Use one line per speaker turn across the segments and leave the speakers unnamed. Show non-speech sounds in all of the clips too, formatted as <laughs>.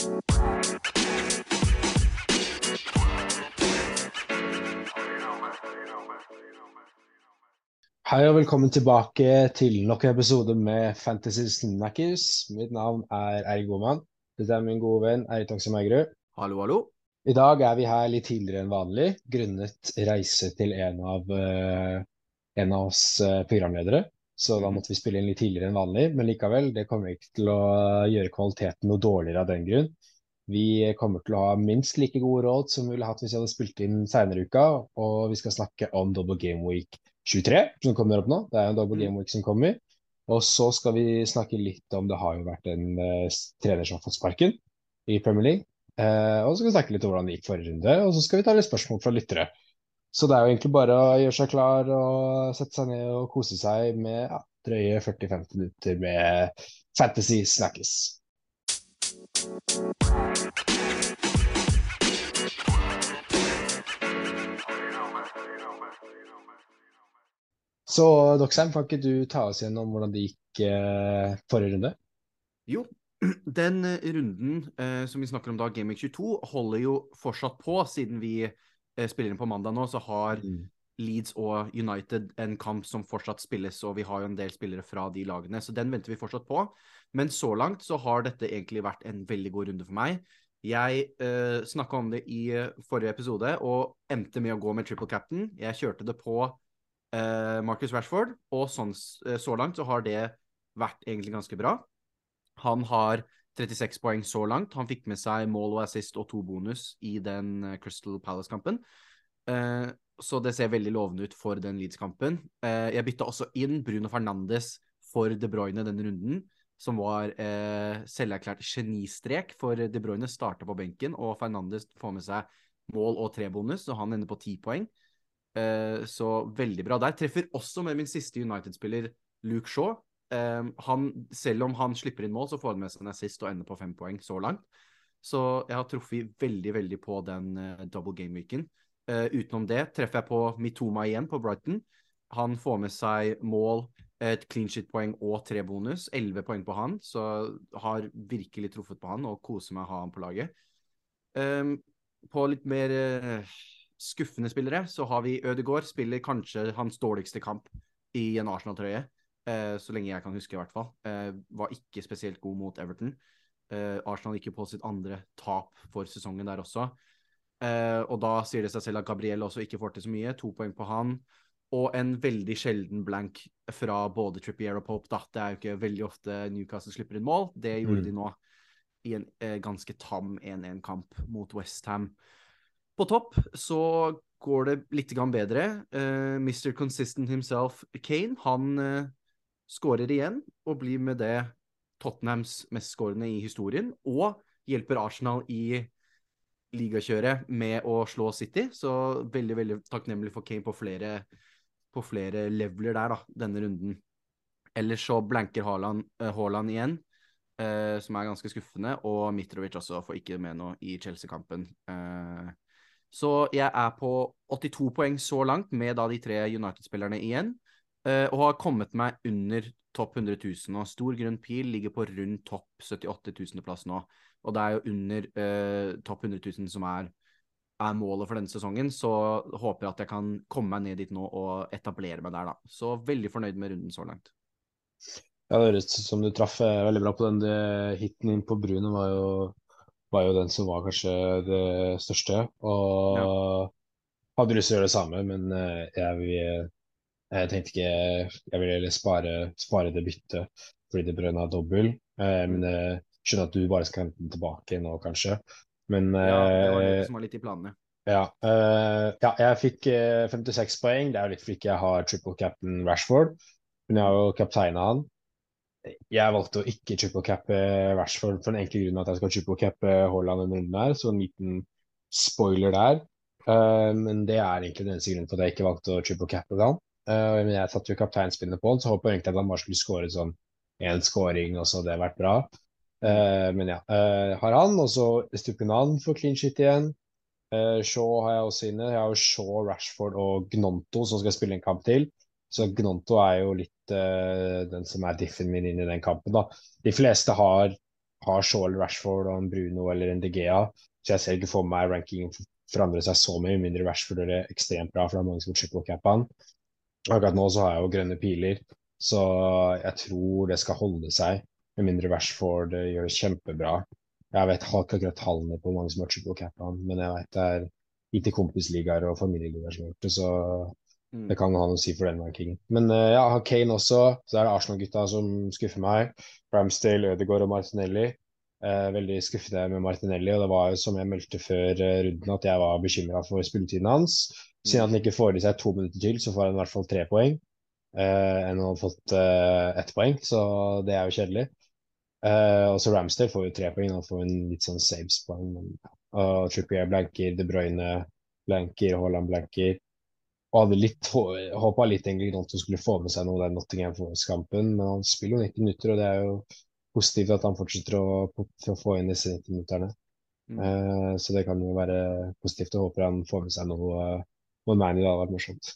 Hei og velkommen tilbake til nok en episode med Fantasy Snackers. Mitt navn er Eirik Boman. Dette er min gode venn Eirik Takse Eigerud.
Hallo, hallo.
I dag er vi her litt tidligere enn vanlig, grunnet reise til en av, uh, en av oss uh, programledere. Så da måtte vi spille inn litt tidligere enn vanlig, men likevel, det kommer ikke til å gjøre kvaliteten noe dårligere av den grunn. Vi kommer til å ha minst like gode råd som vi ville hatt hvis vi hadde spilt inn senere i uka, og vi skal snakke om Double Game Week 23, som kommer opp nå. Det er en double mm. game week som kommer. Og så skal vi snakke litt om Det har jo vært en uh, trener som har fått sparken i Premier League. Uh, og så skal vi snakke litt om hvordan det gikk forrige runde, og så skal vi ta litt spørsmål fra lyttere. Så det er jo egentlig bare å gjøre seg klar og sette seg ned og kose seg med ja, drøye 40-50 minutter med Fantasy Snackes. Så Doxheim, kan ikke du ta oss gjennom hvordan det gikk eh, forrige runde?
Jo, <clears throat> den runden eh, som vi snakker om da, Gaming 22, holder jo fortsatt på. Siden vi spiller inn på mandag nå, så har mm. Leeds og United en kamp som fortsatt spilles, og vi har jo en del spillere fra de lagene, så den venter vi fortsatt på. Men så langt så har dette egentlig vært en veldig god runde for meg. Jeg uh, snakka om det i eh, forrige episode og endte med å gå med triple captain. Jeg kjørte det på uh, Marcus Rashford, og sånn, uh, så langt så har det vært egentlig ganske bra. Han har 36 poeng så langt. Han fikk med seg mål og assist og to bonus i den uh, Crystal Palace-kampen. så det ser veldig lovende ut for den Leeds-kampen. jeg bytta også inn Bruno Fernandes for De Bruyne denne runden, som var eh, selverklært genistrek, for De Bruyne starta på benken, og Fernandes får med seg mål og tre bonus, så han ender på ti poeng. Uh, så veldig bra der. Treffer også med min siste United-spiller, Luke Shaw. Uh, han, selv om han slipper inn mål, så får han med seg en assist og ender på fem poeng så langt. Så jeg har truffet veldig, veldig på den uh, double game-weeken. utenom det treffer jeg på Mitoma igjen på Brighton. Han får med seg mål, et clean shit-poeng og tre bonus. Elleve poeng på han, så har virkelig truffet på han og koser meg å ha han på laget. på litt mer skuffende spillere, så har vi Ødegaard. Spiller kanskje hans dårligste kamp i en Arsenal-trøye. Eh, så lenge jeg kan huske, i hvert fall. Eh, var ikke spesielt god mot Everton. Eh, Arsenal gikk jo på sitt andre tap for sesongen der også. Eh, og da sier det seg selv at Gabriel også ikke får til så mye. To poeng på han. Og en veldig sjelden blank fra både Trippier og Pope. Da. Det er jo ikke veldig ofte Newcastle slipper inn mål. Det gjorde mm. de nå i en ganske tam 1-1-kamp mot Westham. På topp så går det litt bedre. Uh, Mr. Consistent himself, Kane, han uh, skårer igjen og blir med det Tottenhams mestskårende i historien. Og hjelper Arsenal i ligakjøret med å slå City. Så veldig veldig takknemlig for Kane på flere, på flere leveler der, da, denne runden. Ellers så blanker Haaland, Haaland igjen, uh, som er ganske skuffende. Og Mitrovic også får ikke med noe i Chelsea-kampen. Uh, så jeg er på 82 poeng så langt, med da de tre United-spillerne igjen. Uh, og har kommet meg under topp 100 000 nå. Stor grønn pil ligger på rundt topp 78 000.-plass nå. Og det er jo under uh, topp 100 000 som er, er, målet for denne sesongen. Så håper jeg at jeg kan komme meg ned dit nå og etablere meg der, da. Så veldig fornøyd med runden så langt.
Ja, det høres ut som du traff eh, veldig bra på den. Hiten inn på Brune var jo var jo den som var kanskje det største. Og ja. hadde lyst til å gjøre det samme, men eh, jeg, jeg tenkte ikke Jeg ville spare, spare det byttet fordi det brønna dobbel. Eh, men jeg skjønner at du bare skal hente den tilbake nå, kanskje. Men
Ja, det var det eh, som var litt i planene.
Ja, ja, jeg fikk uh, 56 poeng. Det er jo litt fordi jeg har triple cap'n Rashford. Men jeg har jo kapteina han jeg valgte å ikke triple cappe Rashford for den enkle grunnen at jeg skal triple cappe Haaland denne runden her, så en liten spoiler der. Men det er egentlig den eneste grunnen til at jeg ikke valgte å triple cappe han. Uh, men jeg satte jo kapteinspinnet på han, så jeg egentlig at han bare skulle skåre sånn én scoring, og så hadde det vært bra. Uh, men ja, har han, og så Stupinan for clean shit igjen. Shaw har jeg også inne. Jeg har jo Shaw, Rashford og Gnonto som skal spille en kamp til. Så Gnonto er jo litt den som er diffen min inn i den kampen. da. De fleste har har Shaw eller Rashford og en Bruno eller en De Gea, så jeg ser ikke for meg rankingen forandre seg så mye, mindre Rashford gjør det ekstremt bra, for det er mange som triple cap han. Akkurat nå så har jeg jo grønne piler, så jeg tror det skal holde seg. Med mindre Rashford gjør det kjempebra. Jeg vet ikke akkurat tallene på hvor mange som har triple cappa han, men jeg vet det er i kompisligaer og familieligaer som har gjort det, så mm. det kan ha noe å si for den rankingen. Men uh, ja, har Kane også, så er det Arsenal-gutta som skuffer meg. Ramsdale, Ødegaard og Martinelli. Uh, veldig skuffende med Martinelli, og det var jo som jeg meldte før uh, runden at jeg var bekymra for spilletiden hans. Siden han ikke får i seg to minutter til, så får han i hvert fall tre poeng. enn han hadde fått ett poeng, så det er jo kjedelig. og så Ramster får jo tre poeng, han får en litt sånn saves-poeng. Og Trippier blanker, De Bruyne blanker, Haaland blanker. Og hadde litt, håpa litt egentlig at han skulle få med seg noe den Nottingham Forest-kampen, men han spiller jo 90 minutter, og det er jo positivt at han fortsetter å, å få inn disse 90 minutterne. Mm. Uh, så det kan jo være positivt, og håper han får med seg noe mot. Det hadde vært morsomt.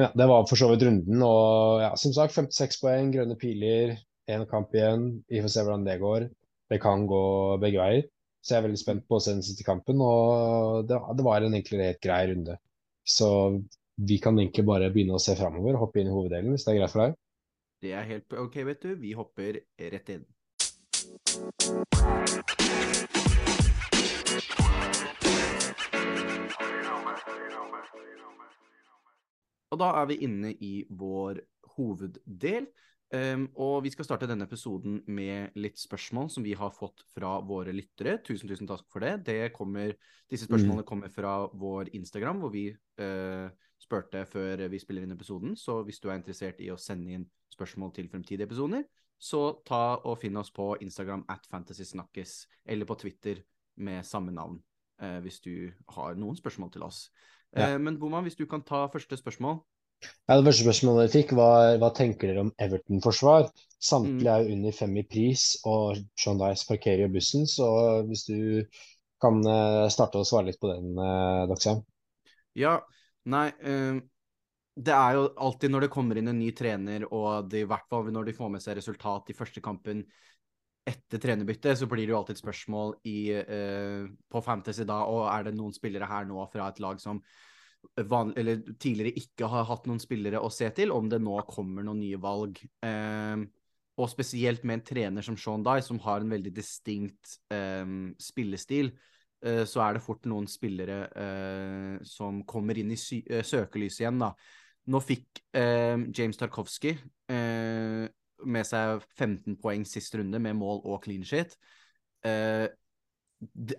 Ja, det var for så vidt runden, og ja, som sagt 56 poeng, grønne piler, én kamp igjen. Vi får se hvordan det går. Det kan gå begge veier. Så jeg er veldig spent på å se den siste kampen. Og det, det var en egentlig helt grei runde. Så vi kan egentlig bare begynne å se framover, hoppe inn i hoveddelen, hvis det er greit for deg?
Det er helt OK, vet du. Vi hopper rett inn. Og da er vi inne i vår hoveddel. Um, og vi skal starte denne episoden med litt spørsmål som vi har fått fra våre lyttere. Tusen, tusen takk for det. det kommer, disse spørsmålene mm. kommer fra vår Instagram, hvor vi uh, spurte før vi spiller inn episoden. Så hvis du er interessert i å sende inn spørsmål til fremtidige episoder, så ta og finn oss på Instagram at fantasysnakkes, eller på Twitter med samme navn, uh, hvis du har noen spørsmål til oss. Ja. Uh, men Boma, hvis du kan ta første spørsmål.
Ja, det første spørsmålet jeg fikk, var hva tenker dere om Everton-forsvar? Samtlige er jo under fem i pris, og John Dice parkerer jo bussen. Så hvis du kan eh, starte å svare litt på den, eh, Dagsheim.
Ja, nei Det er jo alltid når det kommer inn en ny trener, og det, i hvert fall når de får med seg resultat i første kampen etter trenerbyttet, så blir det jo alltid et spørsmål i, uh, på Fantasy da, og er det noen spillere her nå fra et lag som van, tidligere ikke har hatt noen spillere å se til, om det nå kommer noen nye valg. Eh, og spesielt med en trener som Sean Dye, som har en veldig distinkt eh, spillestil, eh, så er det fort noen spillere eh, som kommer inn i eh, søkelyset igjen, da. Nå fikk eh, James Tarkovsky med seg 15 poeng sist runde, med mål og clean shit. Uh,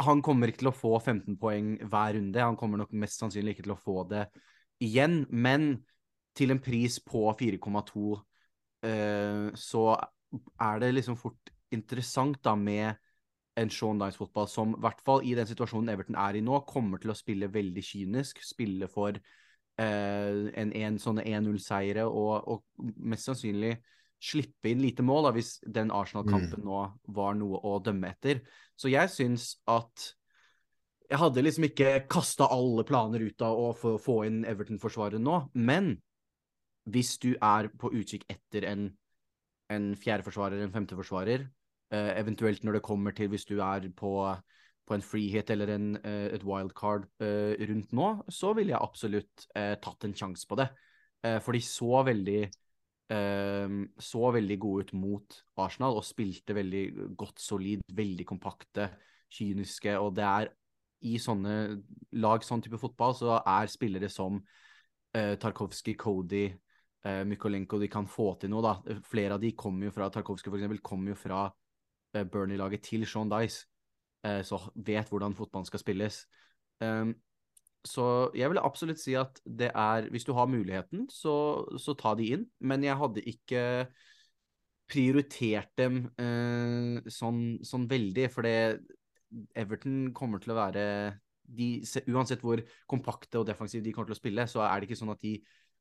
han kommer ikke til å få 15 poeng hver runde. Han kommer nok mest sannsynlig ikke til å få det igjen. Men til en pris på 4,2 uh, så er det liksom fort interessant da med en Sean Dines-fotball som i hvert fall i den situasjonen Everton er i nå, kommer til å spille veldig kynisk. Spille for uh, en, en sånne 1-0-seire og, og, mest sannsynlig slippe inn lite mål, da, hvis den Arsenal-kampen mm. nå var noe å dømme etter. Så jeg syns at Jeg hadde liksom ikke kasta alle planer ut av å få, få inn Everton-forsvaret nå, men hvis du er på utkikk etter en, en fjerdeforsvarer, en femteforsvarer, uh, eventuelt når det kommer til hvis du er på, på en free hit eller en, uh, et wildcard uh, rundt nå, så ville jeg absolutt tatt en sjanse på det. for de så veldig så veldig gode ut mot Arsenal og spilte veldig godt, solid, veldig kompakte, kyniske. Og det er i sånne lag, sånn type fotball, så er spillere som uh, Tarkovskij, Cody, uh, Mykolenko De kan få til noe, da. Flere av de kommer jo fra Tarkovskij, eksempel, kommer jo fra uh, Burnley-laget til Sean Dice, uh, så vet hvordan fotballen skal spilles. Um, så jeg vil absolutt si at det er Hvis du har muligheten, så, så ta de inn. Men jeg hadde ikke prioritert dem eh, sånn, sånn, veldig, for Everton kommer til å være de, Uansett hvor kompakte og defensive de kommer til å spille, så er det ikke sånn at de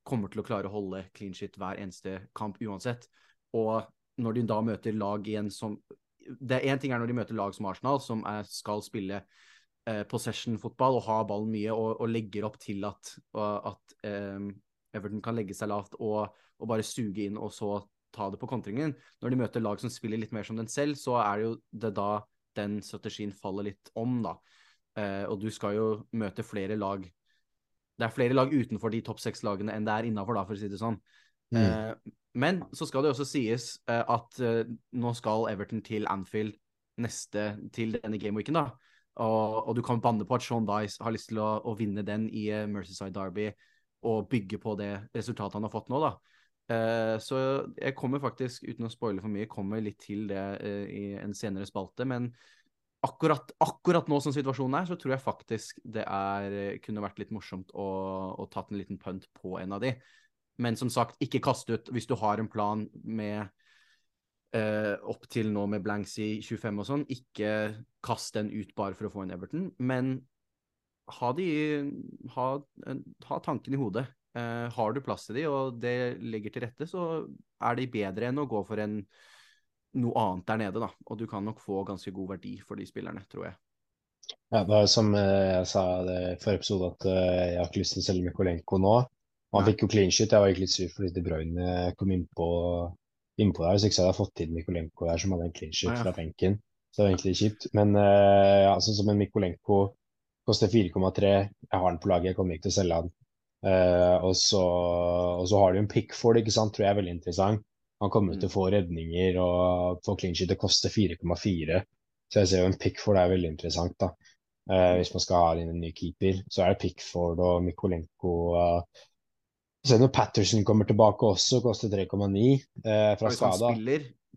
kommer til å klare å holde clean shit hver eneste kamp uansett. Og når de da møter lag igjen som det er Én ting er når de møter lag som Arsenal, som er, skal spille eh, possession-fotball og har ballen mye og, og, legger opp til at, at eh, Everton kan legge seg lavt og, og, bare suge inn og så ta det på kontringen. Når de møter lag som spiller litt mer som den selv, så er det jo det da den strategien faller litt om, da. Eh, og du skal jo møte flere lag Det er flere lag utenfor de topp seks lagene enn det er innafor, da, for å si det sånn. Mm. Eh, men så skal det også sies eh, at nå skal Everton til Anfield neste til denne gameweeken, da. Og, og, du kan banne på at Sean Dice har lyst til å, å vinne den i uh, Mercyside Derby og bygge på det resultatet han har fått nå, da. Uh, så jeg kommer faktisk, uten å spoile for mye, kommer litt til det uh, i en senere spalte. Men akkurat, akkurat, nå som situasjonen er, så tror jeg faktisk det er, kunne vært litt morsomt å, å tatt en liten punt på en av de. Men som sagt, ikke kast ut hvis du har en plan med eh, opp til nå med blanks i 25 og sånn, ikke kast den ut bare for å få en Everton, men ha, de, ha, ha tanken i hodet. Eh, har du plass til de, og det ligger til rette, så er de bedre enn å gå for en, noe annet der nede, da. Og du kan nok få ganske god verdi for de spillerne, tror jeg.
Ja, det er som eh, jeg sa i forrige episode, at eh, jeg har ikke lyst til å selge Mikolenko nå. Han fikk jo clean shit. Jeg var egentlig litt sur fordi De Bruyne kom innpå innpå der. Hvis ikke så hadde jeg fått inn Mikolenko der, som hadde en clean ja. fra benken. Så det var egentlig kjipt. Men uh, ja, sånn som en Mikolenko koster 4,3. Jeg har den på laget, jeg kommer ikke til å selge den. Uh, og, så, og, så, har du en Pickford, ikke sant, tror jeg er veldig interessant. Han kommer mm. til å få redninger og få shit. Det koster 4,4. Så jeg ser jo en Pickford er veldig interessant, da. Uh, hvis man skal ha inn en ny keeper, så er det Pickford og Mikolenko. Uh, så når Patterson kommer tilbake også, koster 3,9 eh, fra skada.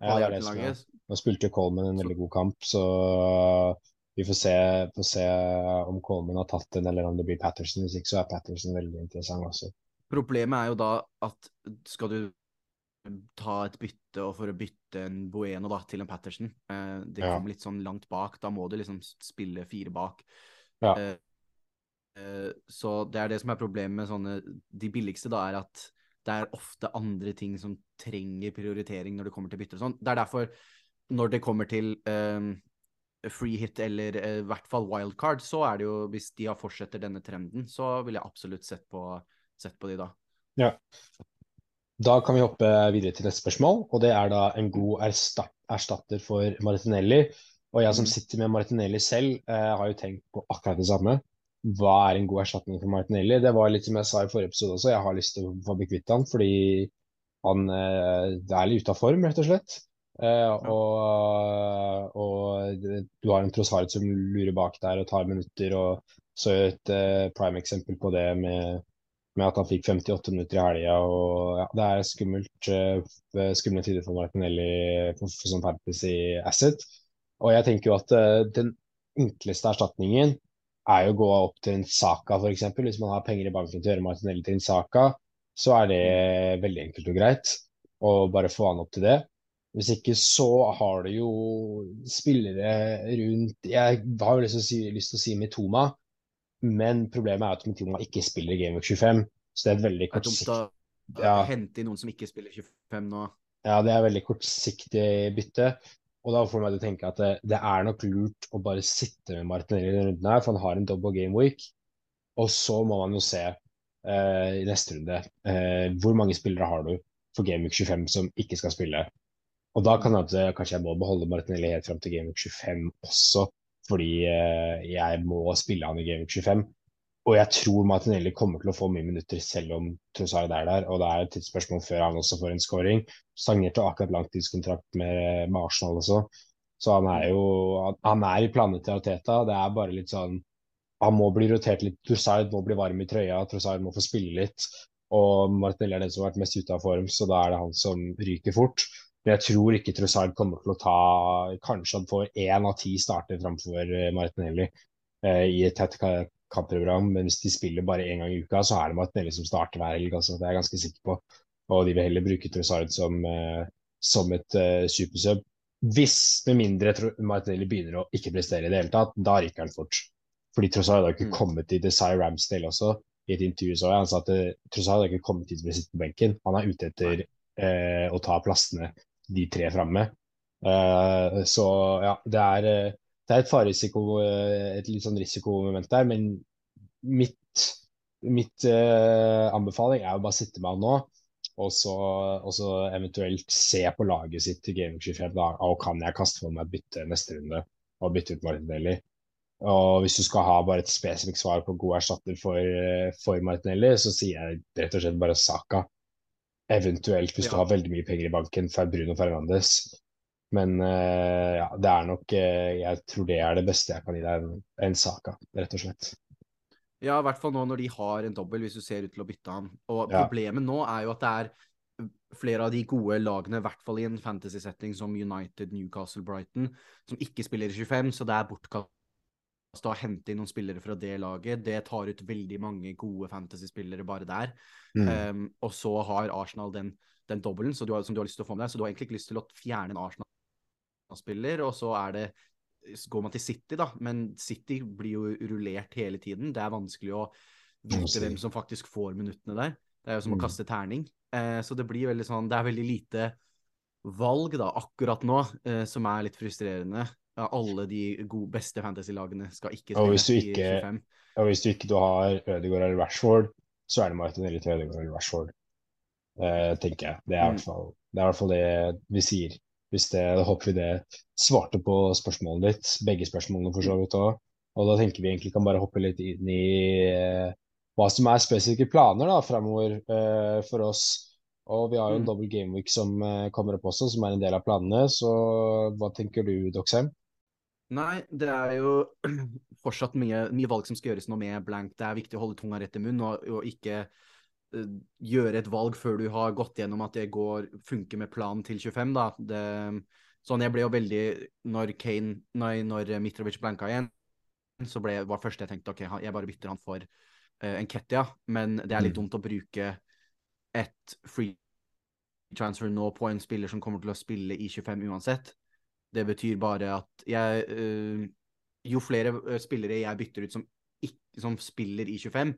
Ja, Nå spilte Coleman en veldig god kamp, så vi får se, får se, om Coleman har tatt den, eller om det blir Patterson. Hvis ikke så er Patterson veldig interessant også.
Problemet er jo da at skal du ta et bytte og for å bytte en Bueno da, til en Patterson, eh, det kommer litt sånn langt bak. Da må du liksom spille fire bak. Ja. Eh, Eh, så det er det som er problemet med sånne De billigste, da, er at det er ofte andre ting som trenger prioritering når det kommer til bytter og sånn. Det er derfor, når det kommer til um, free hit eller uh, i hvert fall wildcard, så er det jo Hvis de har fortsetter denne trenden, så vil jeg absolutt sett på, sett på de da.
Ja. Da kan vi hoppe videre til neste spørsmål, og det er da en god erstatter for Martinelli. Og jeg som mm. sitter med Martinelli selv, uh, har jo tenkt på akkurat det samme hva er en god erstatning for Martinelli? Det var litt som jeg sa i forrige episode også, jeg har lyst til å få bli kvitt han fordi han eh, er litt ute av form, rett og slett. Ja. og, og, du har en Trossard som lurer bak der og tar minutter. og Så et uh, prime eksempel på det med, med, at han fikk 58 minutter i helga. Ja, det er skummelt, skumle tider for Martinelli som fantasy asset. Og jeg tenker jo at den enkleste erstatningen er jo å gå opp til en Saka f.eks. Hvis man har penger i banken til å gjøre Martinelli til en Saka, så er det veldig enkelt og greit å bare få han opp til det. Hvis ikke så har du jo spillere rundt Jeg har jo lyst til å si, lyst til å si Mitoma, men problemet er at Mitoma ikke spiller Game of 25. Så det er veldig kortsiktig
ja. Hente inn noen som ikke spiller 25 nå.
Ja, det er veldig kortsiktig bytte. Og da får meg til å tenke at det, det, er nok lurt å bare sitte med Martinelli i denne runden her, for han har en double game week. Og så må man jo se eh, i neste runde eh, hvor mange spillere har du for Game Week 25 som ikke skal spille. Og da kan det kanskje jeg må beholde Martinelli helt fram til Game Week 25 også, fordi eh, jeg må spille han i Game Week 25. Og jeg tror Martinelli kommer til å få mye minutter selv om Trossard er der. Og det er et tidsspørsmål før han også får en scoring. Stagnerte akkurat langtidskontrakt med, med Arsenal også. Så han er jo han er i planene til Arteta. Det er bare litt sånn Han må bli rotert litt. Trossard må bli varm i trøya. Trossard må få spille litt. Og Martinelli er den som har vært mest ute av form, så da er det han som ryker fort. Men jeg tror ikke Trossard kommer til å ta Kanskje han får én av ti starter framfor Martinelli eh, i et tett kampprogram, men hvis de spiller bare én gang i uka, så er det Martinelli som starter hver helg. Altså, det er jeg ganske sikker på. Og de vil heller bruke Trossard som, uh, som et uh, supersub. Hvis, med mindre Martinelli begynner å ikke prestere i det hele tatt, da ryker han fort. Fordi Trossard har ikke mm. kommet til Desire Ramsdale også. I et intervju så han sa at uh, Trossard har ikke kommet hit for å sitte på benken. Han er ute etter uh, å ta plassene de tre framme. Uh, så ja, det er det er et farerisiko, eh, et litt sånn risikomoment der, men mitt, mitt uh, anbefaling er å bare sitte med han nå. og så, og så eventuelt se på laget sitt til Game 25. Da, og kan jeg kaste for meg å bytte neste runde og bytte ut Martinelli. Og hvis du skal ha bare et spesifikt svar på god erstatter for, for Martinelli, så sier jeg rett og slett bare Saka. Eventuelt, hvis ja. du har veldig mye penger i banken, for Bruno Fernandes. Men uh, ja, det er nok uh, Jeg tror det er det beste jeg kan gi deg, en, en Saka, rett og slett.
Ja, i hvert fall nå når de har en dobbel, hvis du ser ut til å bytte han. Og ja. problemet nå er jo at det er flere av de gode lagene, i hvert fall i en fantasy-setting som United, Newcastle, Brighton, som ikke spiller i 25, så det er bortkasta å hente inn noen spillere fra det laget. Det tar ut veldig mange gode fantasy-spillere bare der. Mm. Um, og så har Arsenal den, den dobbelen som du har lyst til å få med deg, så du har egentlig ikke lyst til å fjerne en Arsenal-spiller, og så er det går man til City, da, men City blir jo rullert hele tiden. Det er vanskelig å vite hvem som faktisk får minuttene der. Det er jo som å mm. kaste terning. Eh, så det blir veldig sånn Det er veldig lite valg da, akkurat nå, eh, som er litt frustrerende. Ja, alle de gode, beste fantasy-lagene skal ikke
spille i 25. Og hvis du ikke du har Ødegaard eller Rashford, så er det Martinelli til Ødegaard eller Rashford, eh, tenker jeg. Det er, mm. i hvert fall det vi sier. Hvis det, da håper vi det svarte på spørsmålet ditt, begge spørsmålene for så vidt òg. Og da tenker vi egentlig kan bare hoppe litt inn i eh, hva som er spesifikke planer da, fremover eh, for oss. Og vi har jo en mm. dobbel gameweek som eh, kommer opp også, som er en del av planene. Så hva tenker du, Doxheim?
Nei, det er jo <clears throat> fortsatt mye, mye, valg som skal gjøres nå med blank. Det er viktig å holde tunga rett i munnen og, og ikke gjøre et valg før du har gått gjennom at det går, funker med planen til 25. da. Det, sånn jeg ble jo veldig Når Kane, nei, når Mitrovic blanka igjen, så ble, var det første jeg tenkte ok, jeg bare bytter han for uh, en ja, Men det er litt mm. dumt å bruke et free transfer nå på en spiller som kommer til å spille i 25 uansett. Det betyr bare at jeg uh, Jo flere spillere jeg bytter ut som, ikke, som spiller i 25,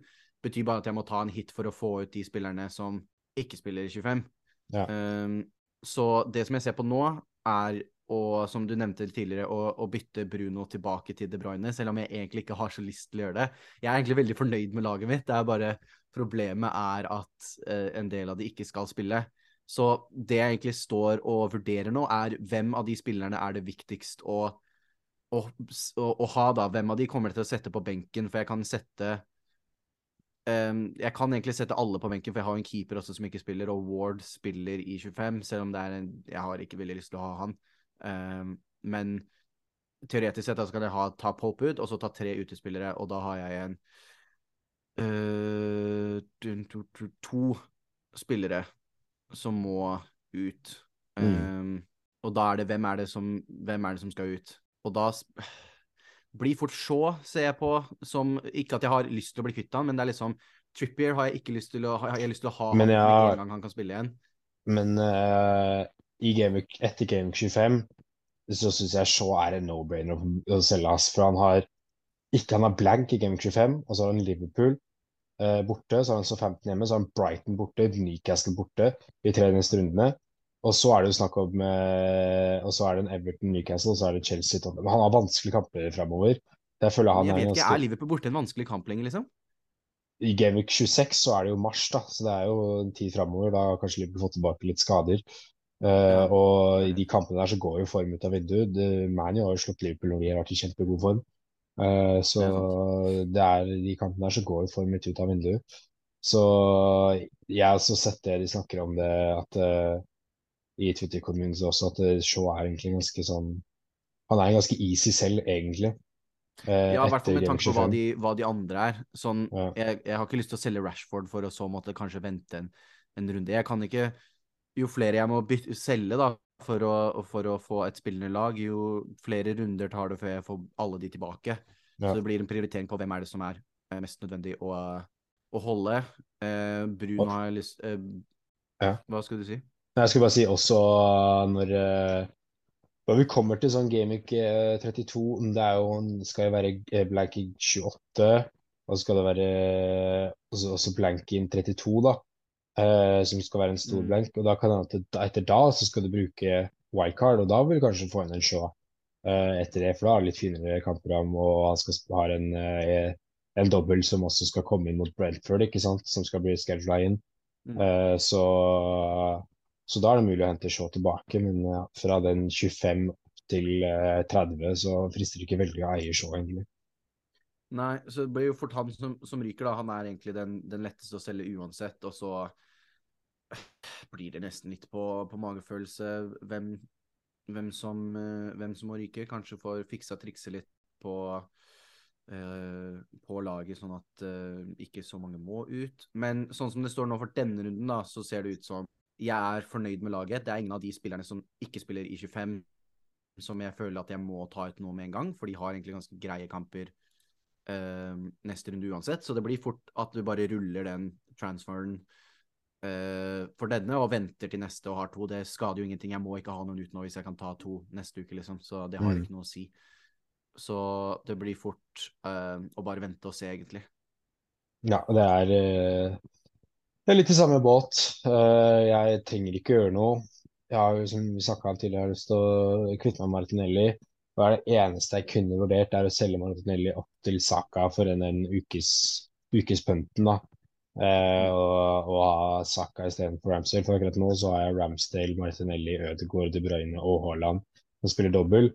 betyr bare at jeg må ta en hit for å få ut de spillerne som ikke spiller i 25. Ja. Um, så det som jeg ser på nå, er å, som du nevnte tidligere, å, å, bytte Bruno tilbake til De Bruyne, selv om jeg egentlig ikke har så lyst til å gjøre det. Jeg er egentlig veldig fornøyd med laget mitt. Det er bare Problemet er at uh, en del av de ikke skal spille. Så det jeg egentlig står og vurderer nå, er hvem av de spillerne er det viktigst å, å, å, å ha, da. Hvem av de kommer til å sette på benken? For jeg kan sette Um, jeg kan egentlig sette alle på benken, for jeg har en keeper også som ikke spiller, og Ward spiller i 25, selv om det er en Jeg har ikke veldig lyst til å ha han. Um, men teoretisk sett da skal jeg ha, ta Pope ut, og så ta tre utespillere, og da har jeg en uh, to, to, to, spillere som må ut. Um, mm. Og da er det hvem er det som, hvem er det som skal ut? Og da blir fort Shaw, ser jeg på, som Ikke at jeg har lyst til å bli kvitt han, men det er liksom Trippier har jeg ikke lyst til å, har jeg lyst til å ha men ja, en gang han kan spille igjen.
Men uh, Gameweek, etter Game 25 så syns jeg Shaw er en no-brainer å selge. oss. for han har ikke han har blank i Game 25, og så har han Liverpool uh, borte, så har han så 15 hjemme, så har han Brighton borte, Newcastle borte i tre neste rundene. Og så er det jo snakk om eh, Og så er det en Everton Newcastle, og så er det Chelsea Tottenham. Han har vanskelige kamper framover.
Jeg føler han jeg vet ikke, Er Liverpool borte en vanskelig kamp lenger, liksom?
I Gameweek 26 så er det jo mars, da, så det er jo en tid framover. Da har kanskje Liverpool fått tilbake litt skader. Uh, og i de kampene der så går jo form ut av vinduet. Manu har jo slått Liverpool når de har vært i kjempegod form. Uh, så det er, de kampene der så går jo form ut av vinduet. Så jeg har også sett det de snakker om det, at uh, i Twitter Community også at eh, Shaw er egentlig ganske sånn Han er ganske easy selv, egentlig.
Eh, ja, i hvert fall med tanke på hva de, hva de, andre er. Sånn, ja. jeg, jeg, har ikke lyst til å selge Rashford for å så måtte kanskje vente en, en runde. Jeg kan ikke Jo flere jeg må bytte, selge da, for å, for å, få et spillende lag, jo flere runder tar det før jeg får alle de tilbake. Ja. Så det blir en prioritering på hvem er det som er mest nødvendig å, å holde. Eh, Brun har jeg lyst eh, ja. Hva skal du si?
Jeg skal bare si også når, eh, når vi kommer til sånn Gamic 32 eh, Det er jo, skal jo være eh, blanking 28, og så skal det være også, også blanking 32, da. som skal være en stor mm. blank. Og da kan det, etter da så skal du bruke wildcard, og da vil du kanskje få inn en show etter det, for da er det litt finere kampprogram, og han skal ha en, en dobbel som også skal komme inn mot Brentford, ikke sant, som skal bli schedula inn. Mm. Så, så, da er det mulig å hente Shaw tilbake, men fra den 25 til 30 så frister det ikke veldig å eie Shaw, egentlig.
Nei, så det blir jo fort han som, som ryker, da. Han er egentlig den, den, letteste å selge uansett. Og så blir det nesten litt på, på magefølelse hvem, hvem, som, hvem, som, må ryke. Kanskje får fiksa trikse litt på Eh, på laget, sånn at eh, ikke så mange må ut. Men sånn som det står nå for denne runden, da, så ser det ut som jeg er fornøyd med laget. Det er ingen av de spillerne som ikke spiller i 25 som jeg føler at jeg må ta ut nå med en gang, for de har egentlig ganske greie kamper uh, neste runde uansett. Så det blir fort at du bare ruller den transferen uh, for denne og venter til neste og har to. Det skader jo ingenting. Jeg må ikke ha noen ut nå hvis jeg kan ta to neste uke, liksom. Så det har mm. ikke noe å si. Så det blir fort uh, å bare vente og se, egentlig.
Ja, det er, uh, det er litt i samme båt. Uh, jeg trenger ikke gjøre noe. Jeg har jo, som vi om tidligere, lyst til å kvitte meg med Martinelli. Og det eneste jeg kunne vurdert, er å selge Martinelli opp til Saka for en, en ukes, ukes punten, da. Eh, og, og, ha Saka istedenfor Ramsdale. For akkurat nå så har jeg Ramsdale, Martinelli, Ødegaard, De Bruyne og Haaland som spiller dobbel.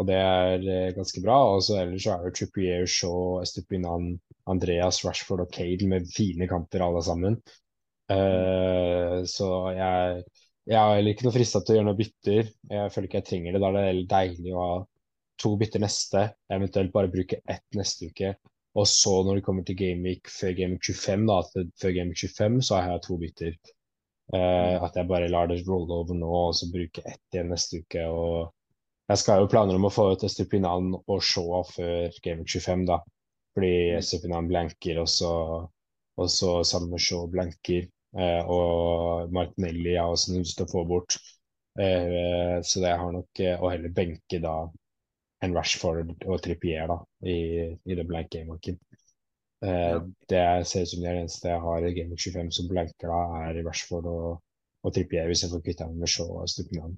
Og det er eh, ganske bra. Og så ellers så er det Trippier, Shaw, Estupinan, Andreas, Rashford og Cade med fine kamper alle sammen. Uh, så jeg, jeg er ikke noe frista til å gjøre noen bytter. Jeg føler ikke jeg trenger det. Da er det deilig å ha to bytter neste, eventuelt bare bruke ett neste uke. Og så når det kommer til Gameweek før Gameweek 25, da, før Gameweek 25 så har jeg to bytter. Uh, at jeg bare lar det rolle over nå og så bruke ett igjen neste uke. og jeg skal jo planer om å få ut Estupinan og Shaw før Game 25, da. Fordi mm. Estupinan blanker, og så, og så med Shaw blanker. Eh, og Martinelli har også lyst til å få bort. Eh, så det har nok eh, å heller benke da en Rashford og Trippier da, i, i det blank game-marken. Eh. Det ser ut som det er det eneste jeg har i Game 25 som blanker da, er Rashford og, og Trippier, hvis jeg får kvitta meg med Shaw og Stupinan.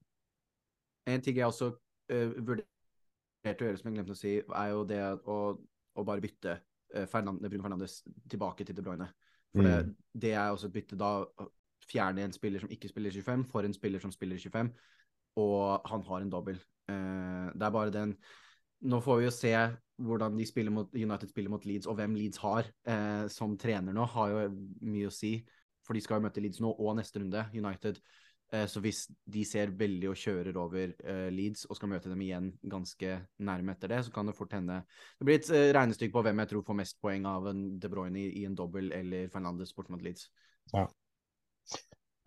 En ting jeg også uh, vurderte å gjøre, som jeg glemte å si, er jo det å, å bare bytte Fernand, Bruno Fernandes tilbake til De Bruyne. For mm. det, det, er også et bytte. Da fjerne en spiller som ikke spiller 25, for en spiller som spiller 25, og han har en dobbel. Uh, det er bare den Nå får vi jo se hvordan de spiller mot, United spiller mot Leeds, og hvem Leeds har uh, som trener nå, har jo mye å si. For de skal jo møte Leeds nå og neste runde, United. Eh, så hvis de ser veldig og kjører over uh, Leeds og skal møte dem igjen ganske nærme etter det, så kan det fort hende Det blir et uh, regnestykke på hvem jeg tror får mest poeng av en De Bruyne i, i en dobbel eller Fernandes bort mot Leeds.
Ja.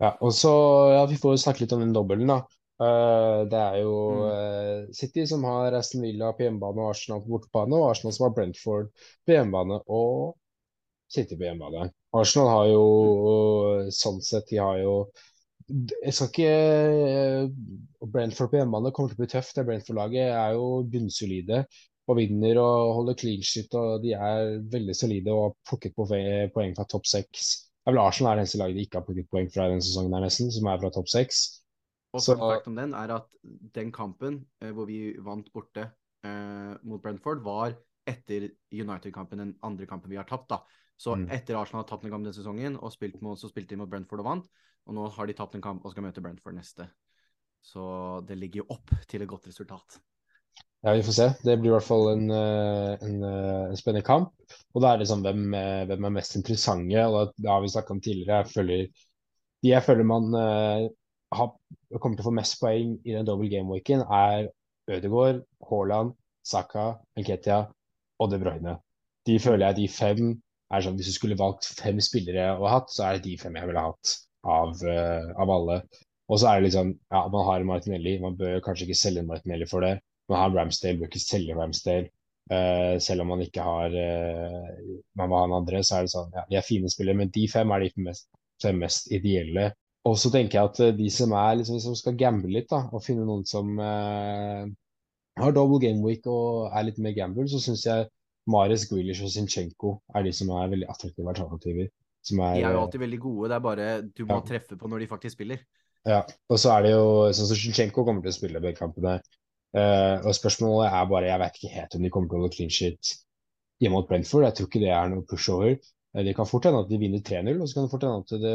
ja og så ja, Vi får snakke litt om den dobbelen, da. Uh, det er jo mm. City som har Aston Villa på hjemmebane og Arsenal på bortebane, og Arsenal som har Brentford på hjemmebane og City på hjemmebane. Arsenal har jo mm. sånn sett De har jo jeg skal ikke eh, Brentford på hjemmebane kommer til å bli tøft. Det Brentford-laget er jo bunnsolide og vinner og holder clean shit. og De er veldig solide og har plukket poeng fra topp seks. Arsenal er det eneste laget de ikke har plukket poeng fra denne sesongen, her nesten, som er fra topp seks.
Og så fakt om den er at den kampen eh, hvor vi vant borte eh, mot Brentford, var etter United-kampen, den andre kampen vi har tapt. da. Så mm. etter Arsenal har tapt en kamp denne sesongen, og spilt mot, så spilte de mot Brentford og vant. Og nå har de tapt en kamp og skal møte Brentford neste. Så det ligger jo opp til et godt resultat.
Ja, vi får se. Det blir i hvert fall en, eh, en, eh, en spennende kamp. Og da er sånn hvem, eh, hvem er mest interessante. og Det har vi snakka om tidligere. Jeg føler, de jeg føler man har, kommer til å få mest poeng i den double game-weeken, er Ødegaard, Haaland, Saka, Enketia og De Bruyne. De føler jeg de fem er sånn Hvis du skulle valgt fem spillere å ha hatt, så er det de fem jeg ville hatt av, uh, av alle. Og så er det liksom Ja, man har Martinelli. Man bør kanskje ikke selge Martinelli for det. Man har Ramsdale, bør ikke selge Ramsdale. Uh, selv om man ikke har uh, Man må ha en andre, så er det sånn Ja, de er fine spillere, men de fem er de mest, fem mest ideelle. Og så tenker jeg at de som er liksom, som skal gamble litt, da, og finne noen som har double game week og er litt mer gamble, så syns jeg Mares, Grealish og Zinchenko er de som er veldig attraktive alternativer.
Er, de er jo alltid veldig gode, det er bare du må ja. treffe på når de faktisk spiller.
Ja, og så er det jo sånn som Zinchenko kommer til å spille begge kampene. Uh, og spørsmålet er bare Jeg vet ikke helt om de kommer til å holde clean shit hjemme mot Brentford. Jeg tror ikke det er noe pushover. Eh, Det kan fort hende at de vinner 3-0, og så kan det fort hende at det,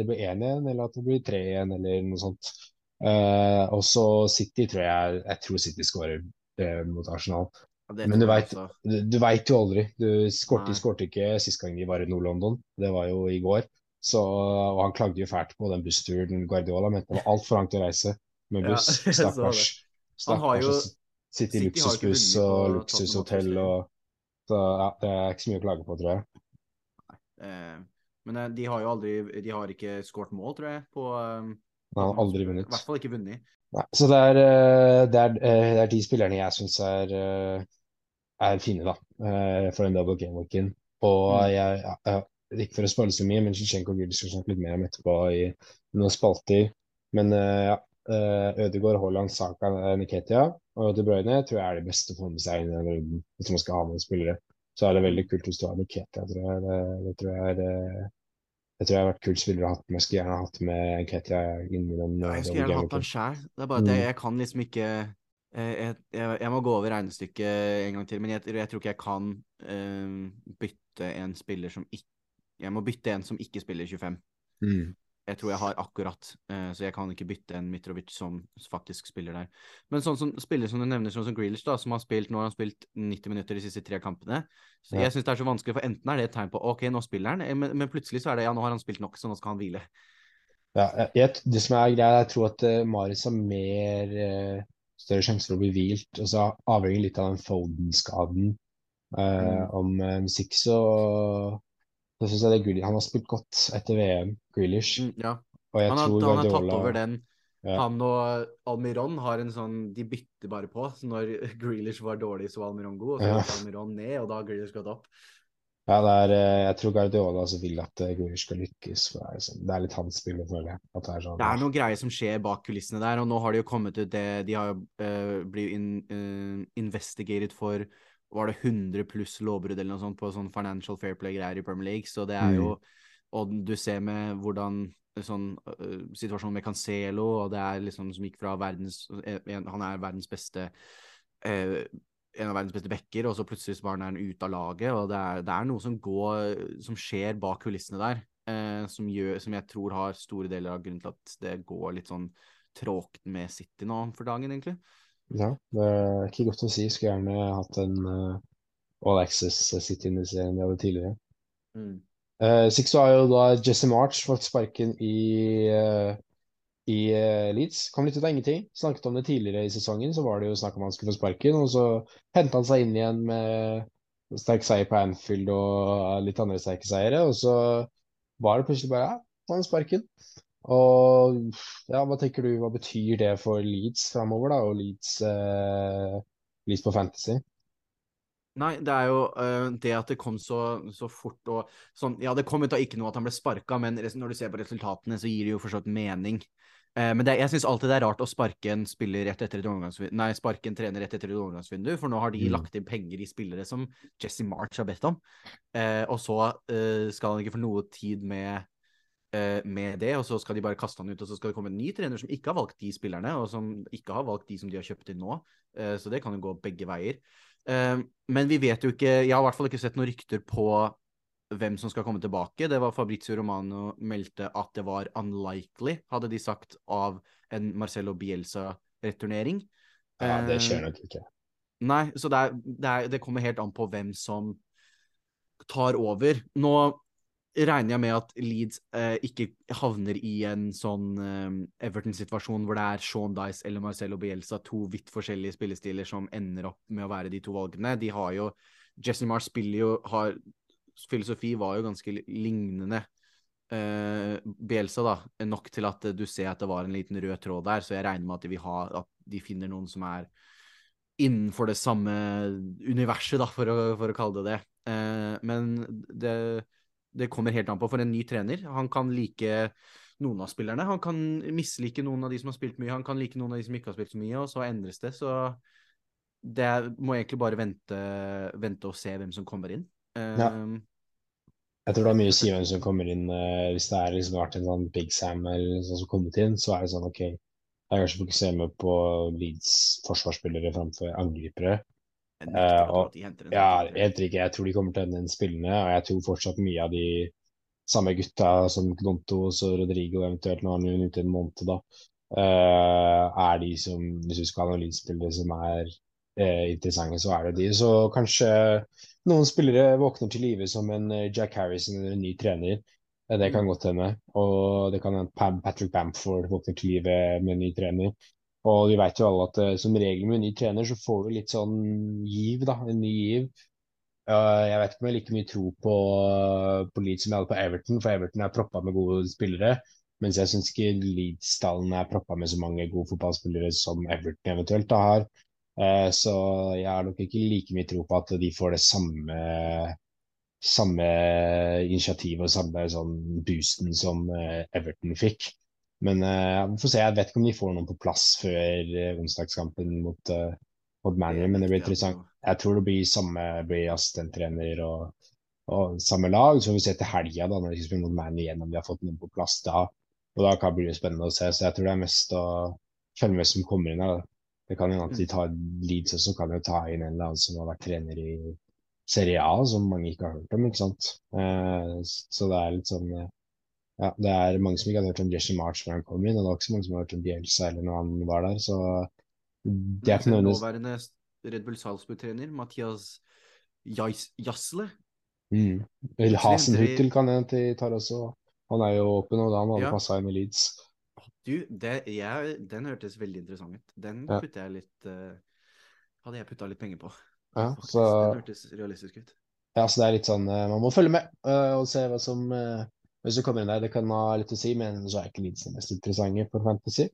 det blir 1-1, eller at det blir 3-1, eller noe sånt. Uh, og så City tror jeg Jeg tror City skårer uh, mot Arsenal.
Ja,
Men du veit jo aldri. Du skårte, ikke sist gang de var i Nord-London. Det var jo i går. Så, og han klagde jo fælt på den bussturen. Guardiola mente det var altfor langt å reise med <laughs> buss.
Ja,
Stakkars.
Jo-
Stakkars. å Sitte i
jo
luksusbuss og luksushotell og Så ja, det er ikke så mye å klage på, tror jeg.
Eh, men eh, de har jo aldri De har ikke skåret mål, tror jeg, på eh,
Han har aldri
I
vunnet.
hvert fall ikke vunnet.
Nei, så det er, eh, det, er, eh, det er de spillerne jeg syns er, er fine, da, eh, for den double game-weeken. Og
jeg,
jeg, ja, ikke for å spoile så mye, men Sjitsjenko og Gulli skal snakke litt mer om etterpå i noen spalter. Men eh, ja, eh, Ødegaard, Haaland, Saka, Niketia og De Bruyne tror jeg er de beste å få med seg inn i den runden, hvis man skal ha med spillere. Så er det veldig kult hvis du har Niketia, tror jeg. Det, det tror jeg er det tror jeg har vært kult spiller å ha med. Jeg skulle gjerne hatt med den.
Ja,
eh,
jeg skulle gjerne hatt han sjæl. Det er bare at jeg,
Mm.
jeg kan liksom ikke jeg, jeg, jeg må gå over regnestykket en gang til, men jeg, jeg tror ikke jeg kan uh, bytte en spiller som ikke Jeg må bytte en som ikke spiller 25.
Mm.
Jeg tror jeg har akkurat, uh, så jeg kan ikke bytte en Mitrovic som faktisk spiller der. Men sånn som spiller som du nevner, sånn som Grealish, da, som har spilt nå har han spilt 90 minutter de siste tre kampene. Så
Ja.
Jeg syns det er så vanskelig, for enten er det et tegn på OK, nå spiller han, eh, men, men plutselig så er det ja, nå har han spilt nok, så nå skal han hvile.
Ja, det som er greia, jeg tror at uh, Marius har mer eh, større sjanse for å bli hvilt. Og så avhenger litt av den Foden-skaden. Uh,
Mm.
Om uh, musikk så så syns jeg det er Grealish. Han har spilt godt etter VM, Grealish.
Mm, ja.
Og jeg
Han har,
tror
han har tatt over den.
Ja.
Han og Almiron har en sånn De bytter bare på. Så når <laughs> Grealish var dårlig, så var Almiron god, og så
Ja.
gikk Almiron ned, og da har Grealish gått opp.
Ja, er, eh, jeg tror Guardiola også vil at uh, Grealish skal lykkes. For det, er liksom, det er litt hans spill, føler jeg. Det er sånn,
Det er noe greier som skjer bak kulissene der, og nå har de jo kommet ut det De har jo uh, blitt in, uh, investigated for var det 100 pluss lovbrudd eller noe sånt på sånn Financial Fair Play-greier i Premier League, så det er
Mm.
jo Og du ser med hvordan sånn uh, situasjonen med Cancelo, og det er liksom som gikk fra verdens en, Han er verdens beste eh, en av verdens beste backer, og så plutselig var han ute av laget. og Det er, det er noe som går som skjer bak kulissene der, eh, som, gjør, som jeg tror har store deler av grunnen til at det går litt sånn tråkt med City nå for dagen, egentlig.
Ja, det er ikke godt å si. Skulle gjerne hatt en uh, All Access City-investering det hadde tidligere.
Mm.
Uh, Six har jo da Jesse March fått sparken i, uh, i uh, Leeds. Kom litt ut av ingenting. Snakket om det tidligere i sesongen, så var det jo snakk om han skulle få sparken. Og så hentet han seg inn igjen med sterk seier på Anfield og litt andre sterke seire. Og så var det plutselig bare ja, nå har han sparken. Og ja, hva tenker du, hva betyr det for Leeds framover, da, og Leeds, uh, Leeds på Fantasy?
Nei, det er jo uh, det at det kom så, så fort og sånn Ja, det kom ut av ikke noe at han ble sparka, men når du ser på resultatene, så gir det jo for mening. Eh, men det, jeg syns alltid det er rart å sparke en nei, sparke en trener rett etter et overgangsvindu, for nå har de
Mm.
lagt inn penger i spillere som Jesse March har bedt om. Eh, og så eh, skal han ikke få noe tid med eh, med det, og så skal de bare kaste han ut, og så skal det komme en ny trener som ikke har valgt de spillerne, og som ikke har valgt de som de har kjøpt inn nå. Eh, så det kan jo gå begge veier. Eh, men vi vet jo ikke Jeg har i hvert fall ikke sett noen rykter på hvem som skal komme tilbake. Det var Fabrizio Romano meldte at det var unlikely, hadde de sagt, av en Marcello Bielsa-returnering.
Ja, det
Eh,
skjer nok ikke.
Nei, så det, er, det, er, det kommer helt an på hvem som tar over. Nå regner jeg med at Leeds eh, ikke havner i en sånn eh, Everton-situasjon hvor det er Sean Dice eller Marcelo Bielsa, to vidt forskjellige spillestiler som ender opp med å være de to valgene. De har jo Jesse Marsh spiller jo har, Filosofi var jo ganske lignende eh, Bielsa, da. Nok til at du ser at det var en liten rød tråd der, så jeg regner med at de ha at de finner noen som er innenfor det samme universet, da, for å, for å kalle det det. Eh, men det, det kommer helt an på. For en ny trener, han kan like noen av spillerne. Han kan mislike noen av de som har spilt mye, han kan like noen av de som ikke har spilt så mye, og så endres det. Så det må egentlig bare vente, vente og se hvem som kommer inn. Ja.
Ja. Jeg tror det er mye å si hvem som kommer inn. Uh, hvis det har liksom vært en sånn Big Sam eller sånn som kommet inn, så er det sånn OK, jeg kanskje fokusere mer på Leeds forsvarsspillere framfor angripere.
Tro
og, ja, helt riktig. jeg tror de kommer til å ende inn spillene, og jeg tror fortsatt mye av de samme gutta som Gnontos og Rodrigo eventuelt, nå er han ute en måned, da, uh, er de som, hvis vi skal ha noen Leeds-spillere som er uh, interessante, så er det de. Så kanskje noen spillere våkner til live som en Jack Harrison eller en ny trener. Det kan mm. godt hende. Og det kan hende Patrick Bamford våkner til live med en ny trener. Og vi vet jo alle at uh, som regel med en ny trener så får du litt sånn giv, da. En ny giv. Jeg vet ikke om jeg har like mye tro på, på Leeds som jeg hadde på Everton, for Everton er proppa med gode spillere. Mens jeg syns ikke Leeds-stallen er proppa med så mange gode fotballspillere som Everton eventuelt da har. Uh, så jeg har nok ikke like mye tro på at de får det samme samme initiativet og samme sånn boosten som Everton fikk. Men uh, vi får se. Jeg vet ikke om de får noen på plass før onsdagskampen mot, mot Manny, men det blir interessant. Jeg tror det blir samme blir assistenttrener og, og, samme lag. Så får vi se til helga, da, når de skal spille mot Manny igjen, om de har fått noen på plass da. Og da kan det bli spennende å se. Så jeg tror det er mest å følge med som kommer inn her. Det kan jo at de mm. tar Leeds også, kan jo ta inn en eller annen som har vært trener i Serie A, som mange ikke har hørt om. ikke sant? så det er litt sånn ja, det er mange som ikke har hørt om Jesse March når han kom inn, og det var ikke så mange som har hørt om Bielsa eller når han var der, så
det er ikke noe Nåværende Red Bull Salzburg-trener, Mathias Jasle.
Mm. Hasenhuttel kan jeg til tar også. Han er jo åpen, og da han hadde ja. passa inn i Leeds.
Du, det, jeg, den hørtes veldig interessant ut. Den putter jeg litt uh, Hadde jeg putta litt penger på. <laughs>
Ja, så,
den hørtes realistisk ut.
Ja, så det er litt sånn uh, Man må følge med uh, og se hva som hvis du kommer inn der, det kan ha litt å si, men så er ikke Leeds det mest interessante for Fantasy.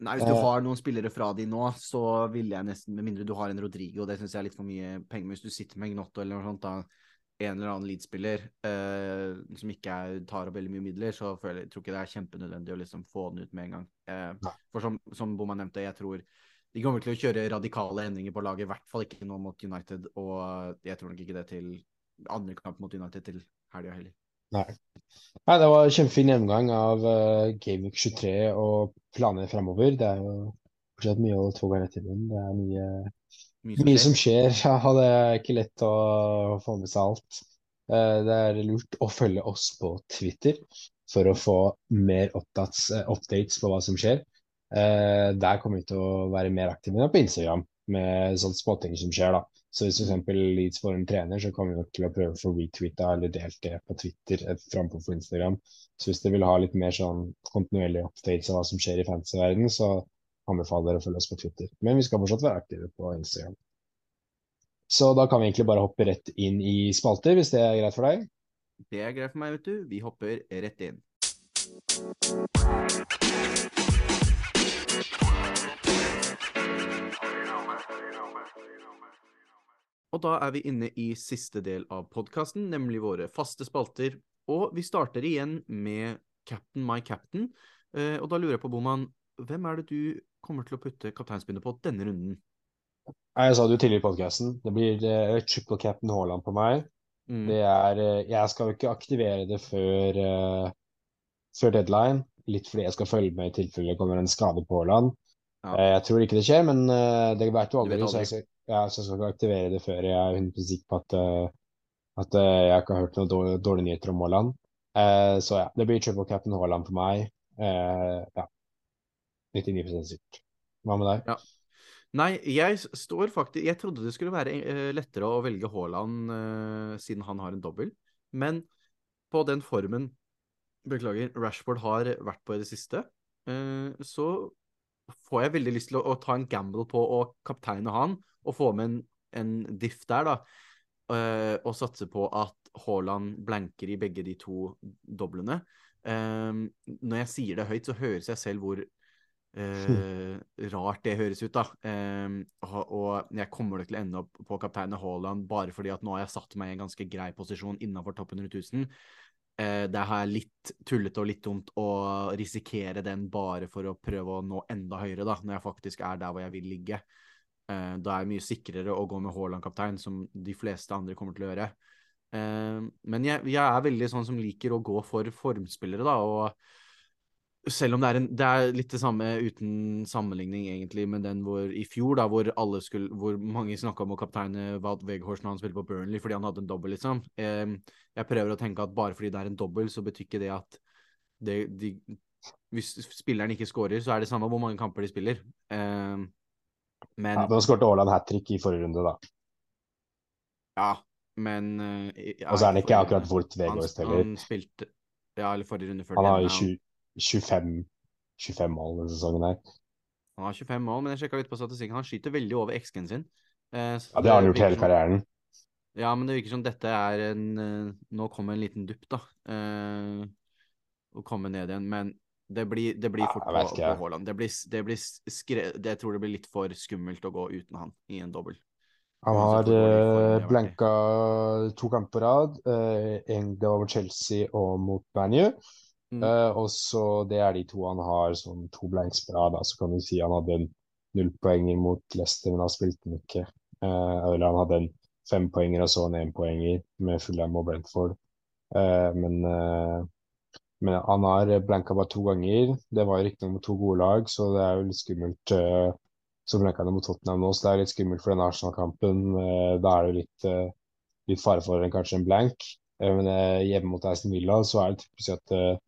Nei, hvis du uh, har noen spillere fra de nå, så ville jeg nesten, med mindre du har en Rodrigo, det syns jeg er litt for mye penger. Men hvis du sitter med Gnotto eller noe sånt, da, en eller annen Leeds-spiller eh, som ikke er, tar opp veldig mye midler, så føler, jeg tror ikke det er kjempenødvendig å liksom få den ut med en gang. Eh, for som, som Boma nevnte, jeg tror de kommer til å kjøre radikale endringer på laget, i hvert fall ikke nå mot United, og jeg tror nok ikke det til andre kamp mot United til helga heller.
Nei. Nei. Det var en kjempefin gjennomgang av uh, Gameweek 23 og planer fremover. Det er jo fortsatt mye å tog rett inn. Det er mye, mye, som, mye som skjer. <laughs> Ja, det er ikke lett å få med seg alt. Uh, det er lurt å følge oss på Twitter for å få mer updates, updates på hva som skjer. Uh, der kommer vi til å være mer aktive på Instagram med sånne småting som skjer. da. Så hvis f.eks. Leeds får en trener, så kommer vi nok til å prøve å få retweeta eller delt det på Twitter framfor på Instagram. Så hvis dere vil ha litt mer sånn kontinuerlige updates av hva som skjer i fantasyverdenen, så anbefaler å følge oss på Twitter. Men vi skal fortsatt være aktive på Instagram. Så da kan vi egentlig bare hoppe rett inn i spalter, hvis det er greit for deg?
Det er greit for meg, vet du. Vi hopper rett inn. Og da er vi inne i siste del av podkasten, nemlig våre faste spalter. Og vi starter igjen med Captain my captain. Eh, og da lurer jeg på, Boman, hvem er det du kommer til å putte kapteinspinnet på denne runden?
Jeg sa det jo tidligere i podkasten. Det blir uh, triple cap'n Haaland på meg. Mm. Det er uh, Jeg skal jo ikke aktivere det før, uh, før deadline. Litt fordi jeg skal følge med i tilfelle det kommer en skade på Haaland. Ja. jeg tror ikke det skjer, men det vet jo aldri. Så jeg, ja, så jeg skal ikke aktivere det før jeg er 100 sikker på at, at jeg ikke har hørt noen dårlige, dårlige nyheter om Haaland. Så ja, det blir triple cap'n Haaland for meg. ja. 99 sikkert. Hva med deg?
Ja. Nei, jeg står faktisk Jeg trodde det skulle være lettere å velge Haaland siden han har en dobbel, men på den formen Beklager, Rashford har vært på i det siste, så får jeg veldig lyst til å, å ta en gamble på å kapteine han og få med en, en diff der, da. Uh, og satse på at Haaland blanker i begge de to doblene. Um, når jeg sier det høyt, så høres jeg selv hvor uh, rart det høres ut, da. Eh, og, jeg kommer nok til å ende opp på kaptein Haaland bare fordi at nå har jeg satt meg i en ganske grei posisjon innenfor topp 100 000. Eh, det er litt tullete og litt dumt å risikere den bare for å prøve å nå enda høyere, da, når jeg faktisk er der hvor jeg vil ligge. Eh, da er det mye sikrere å gå med Haaland-kaptein, som de fleste andre kommer til å gjøre. Eh, men jeg, jeg, er veldig sånn som liker å gå for formspillere, da. Og selv om det er, en, det er litt det samme uten sammenligning egentlig med den hvor i fjor, da, hvor alle skulle, hvor mange snakka om å kapteine Wout Weghorst når han spilte på Burnley fordi han hadde en dobbel, liksom. Eh, jeg prøver å tenke at bare fordi det er en dobbel, så betyr ikke det at det, de, hvis spilleren ikke scorer, så er det samme hvor mange kamper de spiller. Eh, men
ja, Da skåret Aaland hat trick i forrige runde, da.
Ja, men uh,
ja, Og så er han ikke akkurat Vort Weghorst heller.
Han spilte Ja, eller forrige runde før
Han har jo 20 25, 25 mål denne sesongen her.
Han har 25 mål, men jeg sjekka litt på statistikken. Han skyter veldig over XG-en sin.
Eh, ja, det har han gjort hele karrieren.
Ja, men det virker som dette er en uh, Nå kommer en liten dupp, da. Uh, og kommer ned igjen. Men det blir, det blir fort ja, på, på Haaland. Det blir, det blir skre... Jeg tror det blir litt for skummelt å gå uten han i en dobbel.
Han har uh, blanka to kamper på rad. en det var mot Chelsea og mot ManU. Mm. Uh, og så Det er de to han har sånn to blanks bra. da, Så kan du si han hadde en nullpoenger mot Leicester, men han spilte den ikke. Uh, eller han hadde en fempoenger og så en énpoenger med Fulham og Brentford. Uh, men, men, han har blanka bare to ganger. Det var riktignok mot to gode lag, så det er jo litt skummelt. så blanka han mot Tottenham nå, så det er litt skummelt for den Arsenal-kampen. da er det litt, litt fare for en, kanskje en blank. Men hjemme mot Aston Villa så er det typisk at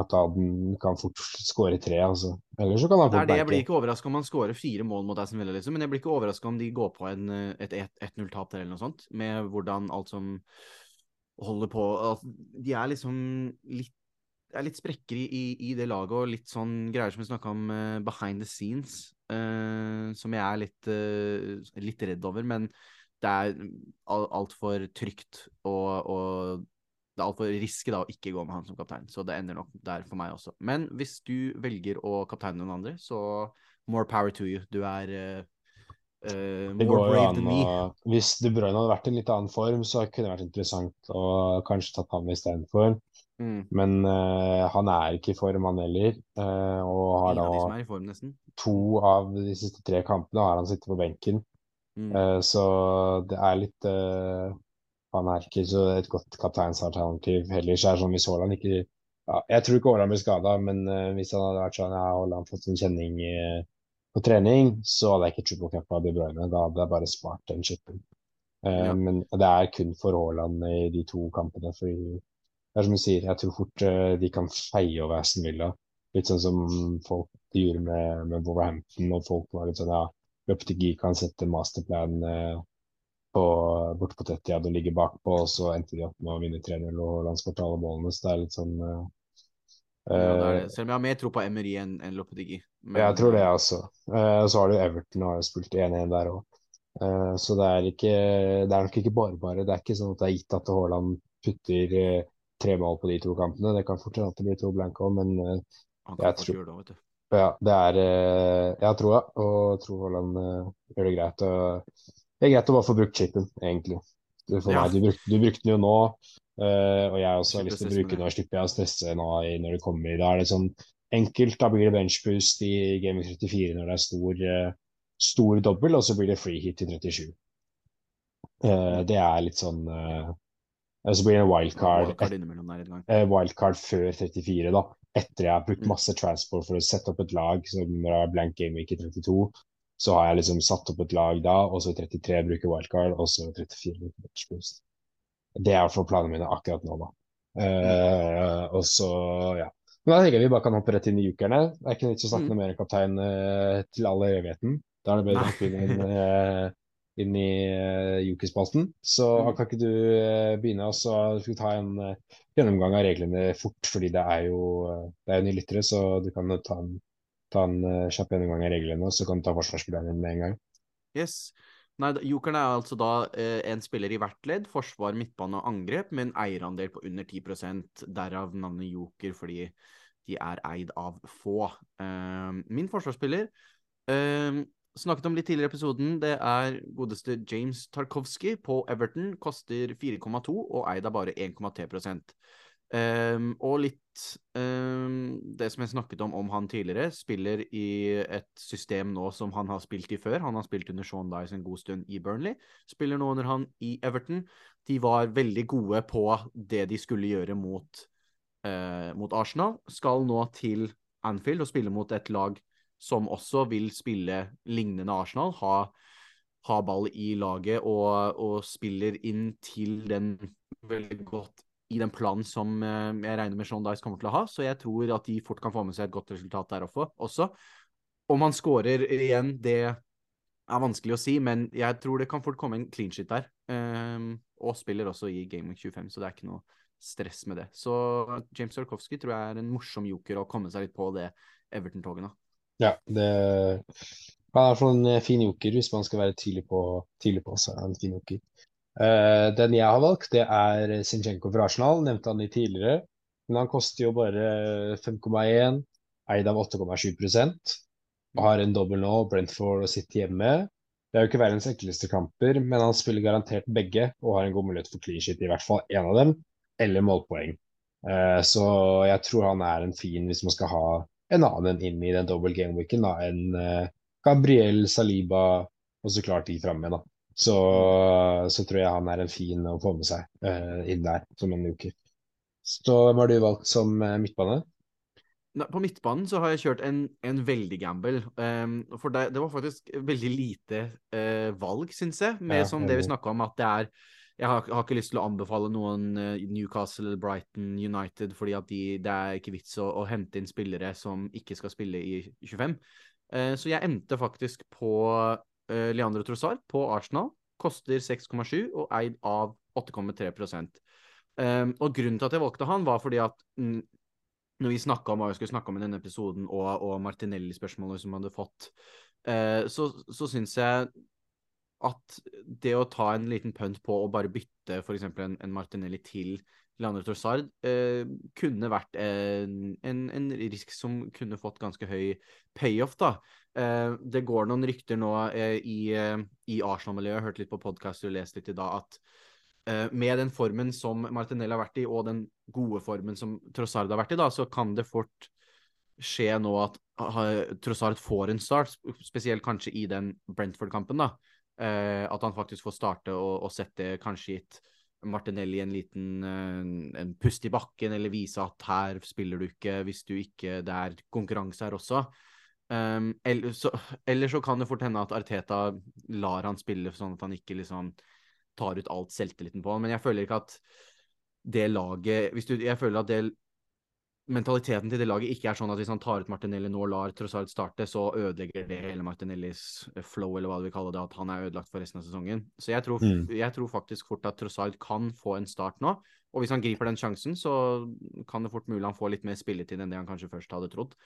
at han kan fort skåre tre. Altså. Eller så kan han fort
det det, Jeg blir ikke overraska om han skårer fire mål mot Aston Villa, liksom. Men jeg blir ikke overraska om de går på en, et 1-0-tap der eller noe sånt. Med hvordan alt som holder på De er liksom litt er litt sprekker i, i, det laget og litt sånn greier som vi snakka om uh, behind the scenes, uh, som jeg er litt, uh, litt redd over. Men det er altfor trygt og, og det er altfor risky da å ikke gå med han som kaptein, så det ender nok der for meg også. Men hvis du velger å kapteine noen andre, så more power to you. Du er uh, uh, more brave than me.
Hvis De Bruyne hadde vært i en litt annen form, så kunne det vært interessant å kanskje tatt ham istedenfor. Mm. Men uh, han er ikke i form, han heller. og har da
form,
to av de siste tre kampene har han sittet på benken. Mm. så det er litt han er ikke så et godt kapteinsalternativ heller. Så er sånn hvis Haaland ikke ja, Jeg tror ikke Haaland blir skada, men uh, hvis han hadde vært sånn ja, Haaland fått en kjenning uh, på trening, så hadde jeg ikke triple av De Bruyne. Da hadde jeg bare spart den chipen. Uh, ja. Men det er kun for Haaland i de to kampene. For det er som du sier, jeg tror fort de kan feie over Aston Villa. Litt sånn som folk gjorde med, med Wolverhampton, og folk var litt sånn ja, Løpetegi kan sette masterplan på, borte på 30 og ligger bakpå, og så endte de opp med å vinne 3-0 og landskapte alle målene. Så det er litt sånn uh,
ja, det det. Selv om jeg har mer tro på Emery enn en Loppetigi.
Men... Jeg tror det, jeg også. Uh, så har du Everton og har jo spilt 1-1 der òg. Uh, så det er, ikke, det er nok ikke bare bare. Det er ikke sånn at det er gitt at Haaland putter tre mål på de to kampene. Det kan fort hende at det blir to blanke òg, men jeg tror det, ja, det er Jeg har troa, og tror Haaland gjør det greit. Og det er greit å bare få brukt chipen, egentlig. Du, ja. meg, du, bruk, du, brukte den jo nå, uh, og jeg også har lyst til å bruke den. Og slipper jeg å stresse nå når det kommer. Da er det sånn enkelt. Da blir det benchboost i Gaming 34 når det er stor, uh, stor dobbel, og så blir det free hit i 37. Uh, det er litt sånn Så blir det en wildcard,
wildcard,
wildcard før 34, da. Etter jeg har brukt mm. masse transport for å sette opp et lag som har blank game week i 32 så har jeg liksom satt opp et lag da, og så 33 bruker wildcard, og så 34 bruker benchboost. Det er i hvert fall planene mine akkurat nå, da. Uh, og så, ja. Men da tenker jeg vi bare kan hoppe rett inn i jukerne. Det er ikke nytt å snakke mm. noe mer om kaptein uh, til alle evigheten. Da er det bedre å hoppe inn, uh, inn i uh, Yuki-spalten. Så mm. kan ikke du begynne, og så skal vi ta en gjennomgang av reglene fort, fordi det er jo det er nye lyttere, så du kan ta en ta en uh, kjapp gjennomgang av reglene, så kan du ta forsvarsspilleren med en gang.
Yes. Nei, Jokeren er altså da eh, en spiller i hvert ledd, forsvar, midtbane og angrep, med en eierandel på under 10% derav navnet joker, fordi de er eid av få. Uh, min forsvarsspiller uh, snakket om litt tidligere i episoden, det er godeste James Tarkovsky på Everton. Koster 4,2 og eid av bare 1,3 Um, og litt um, det som jeg snakket om om han tidligere, spiller i et system nå som han har spilt i før. Han har spilt under Sean Dyes en god stund i Burnley. Spiller nå under han i Everton. De var veldig gode på det de skulle gjøre mot uh, mot Arsenal, skal nå til Anfield og spille mot et lag som også vil spille lignende Arsenal. Ha, ha ball i laget og, og, spiller inn til den veldig godt i den planen som eh, jeg regner med Sean Dice kommer til å ha. Så jeg tror at de fort kan få med seg et godt resultat der også. Om han skårer igjen, det er vanskelig å si, men jeg tror det kan fort komme en clean shit der. Um, og spiller også i Game Week 25, så det er ikke noe stress med det. Så James Jarkowski tror jeg er en morsom joker å komme seg litt på det Everton-toget nå.
Ja, det han er en eh, fin joker hvis man skal være tidlig på, tidlig på så er en fin joker. Uh, den jeg har valgt, det er Zinchenko fra Arsenal. Nevnte han litt tidligere. Men han koster jo bare 5,1, eid av 8,7 og har en dobbel nå, Brentford og City hjemme. Det er jo ikke verdens enkleste kamper, men han spiller garantert begge og har en god mulighet for clean shit, i hvert fall én av dem, eller målpoeng. Uh, så jeg tror han er en fin hvis man skal ha en annen inn i den double game-weeken enn uh, Gabriel, Saliba og så klart de framme. da. Så, så, tror jeg han er en fin å få med seg uh, inn der som en joker. Så hvem har du valgt som midtbane?
På midtbanen så har jeg kjørt en, en veldig gamble. Um, for det, det, var faktisk veldig lite uh, valg, syns jeg, med ja, som det vi snakka om, at det er jeg har, har, ikke lyst til å anbefale noen Newcastle Brighton United, fordi at de, det er ikke vits å, å, hente inn spillere som ikke skal spille i 25. Uh, eh, så jeg endte faktisk på Leandro Trossard på Arsenal. Koster 6,7 og eid av 8,3 um, Og grunnen til at jeg valgte han, var fordi at når vi snakka om hva vi skulle snakke om i denne episoden, og, og Martinelli-spørsmålet som hadde fått, uh, så, så syns jeg at det å ta en liten punt på å bare bytte f.eks. En, en Martinelli til Leandro Trossard uh, kunne vært en, en, en, risk som kunne fått ganske høy payoff, da. Eh, det går noen rykter nå eh, i, eh, i Arsenal-miljøet, jeg har hørt litt på podkast og lest litt i dag, at med den formen som Martinelli har vært i, og den gode formen som Trossard har vært i, da, så kan det fort skje nå at Trossard får en start, spesielt kanskje i den Brentford-kampen. da, At han faktisk får starte og, og sette kanskje gitt Martinelli en liten en pust i bakken, eller vise at her spiller du ikke hvis du ikke Det er konkurranse her også. Um, eller, så, eller, så, kan det fort hende at Arteta lar han spille sånn at han ikke liksom tar ut alt selvtilliten på han. Men jeg føler ikke at det laget hvis du, Jeg føler at det mentaliteten til det laget ikke er sånn at hvis han tar ut Martinelli nå og lar Trossard starte, så ødelegger det hele Martinellis flow, eller hva du vil kalle det, at han er ødelagt for resten av sesongen. Så jeg tror, mm. jeg tror faktisk fort at Trossard kan få en start nå. Og hvis han griper den sjansen, så kan det fort mulig han får litt mer spilletid enn det han kanskje først hadde trodd.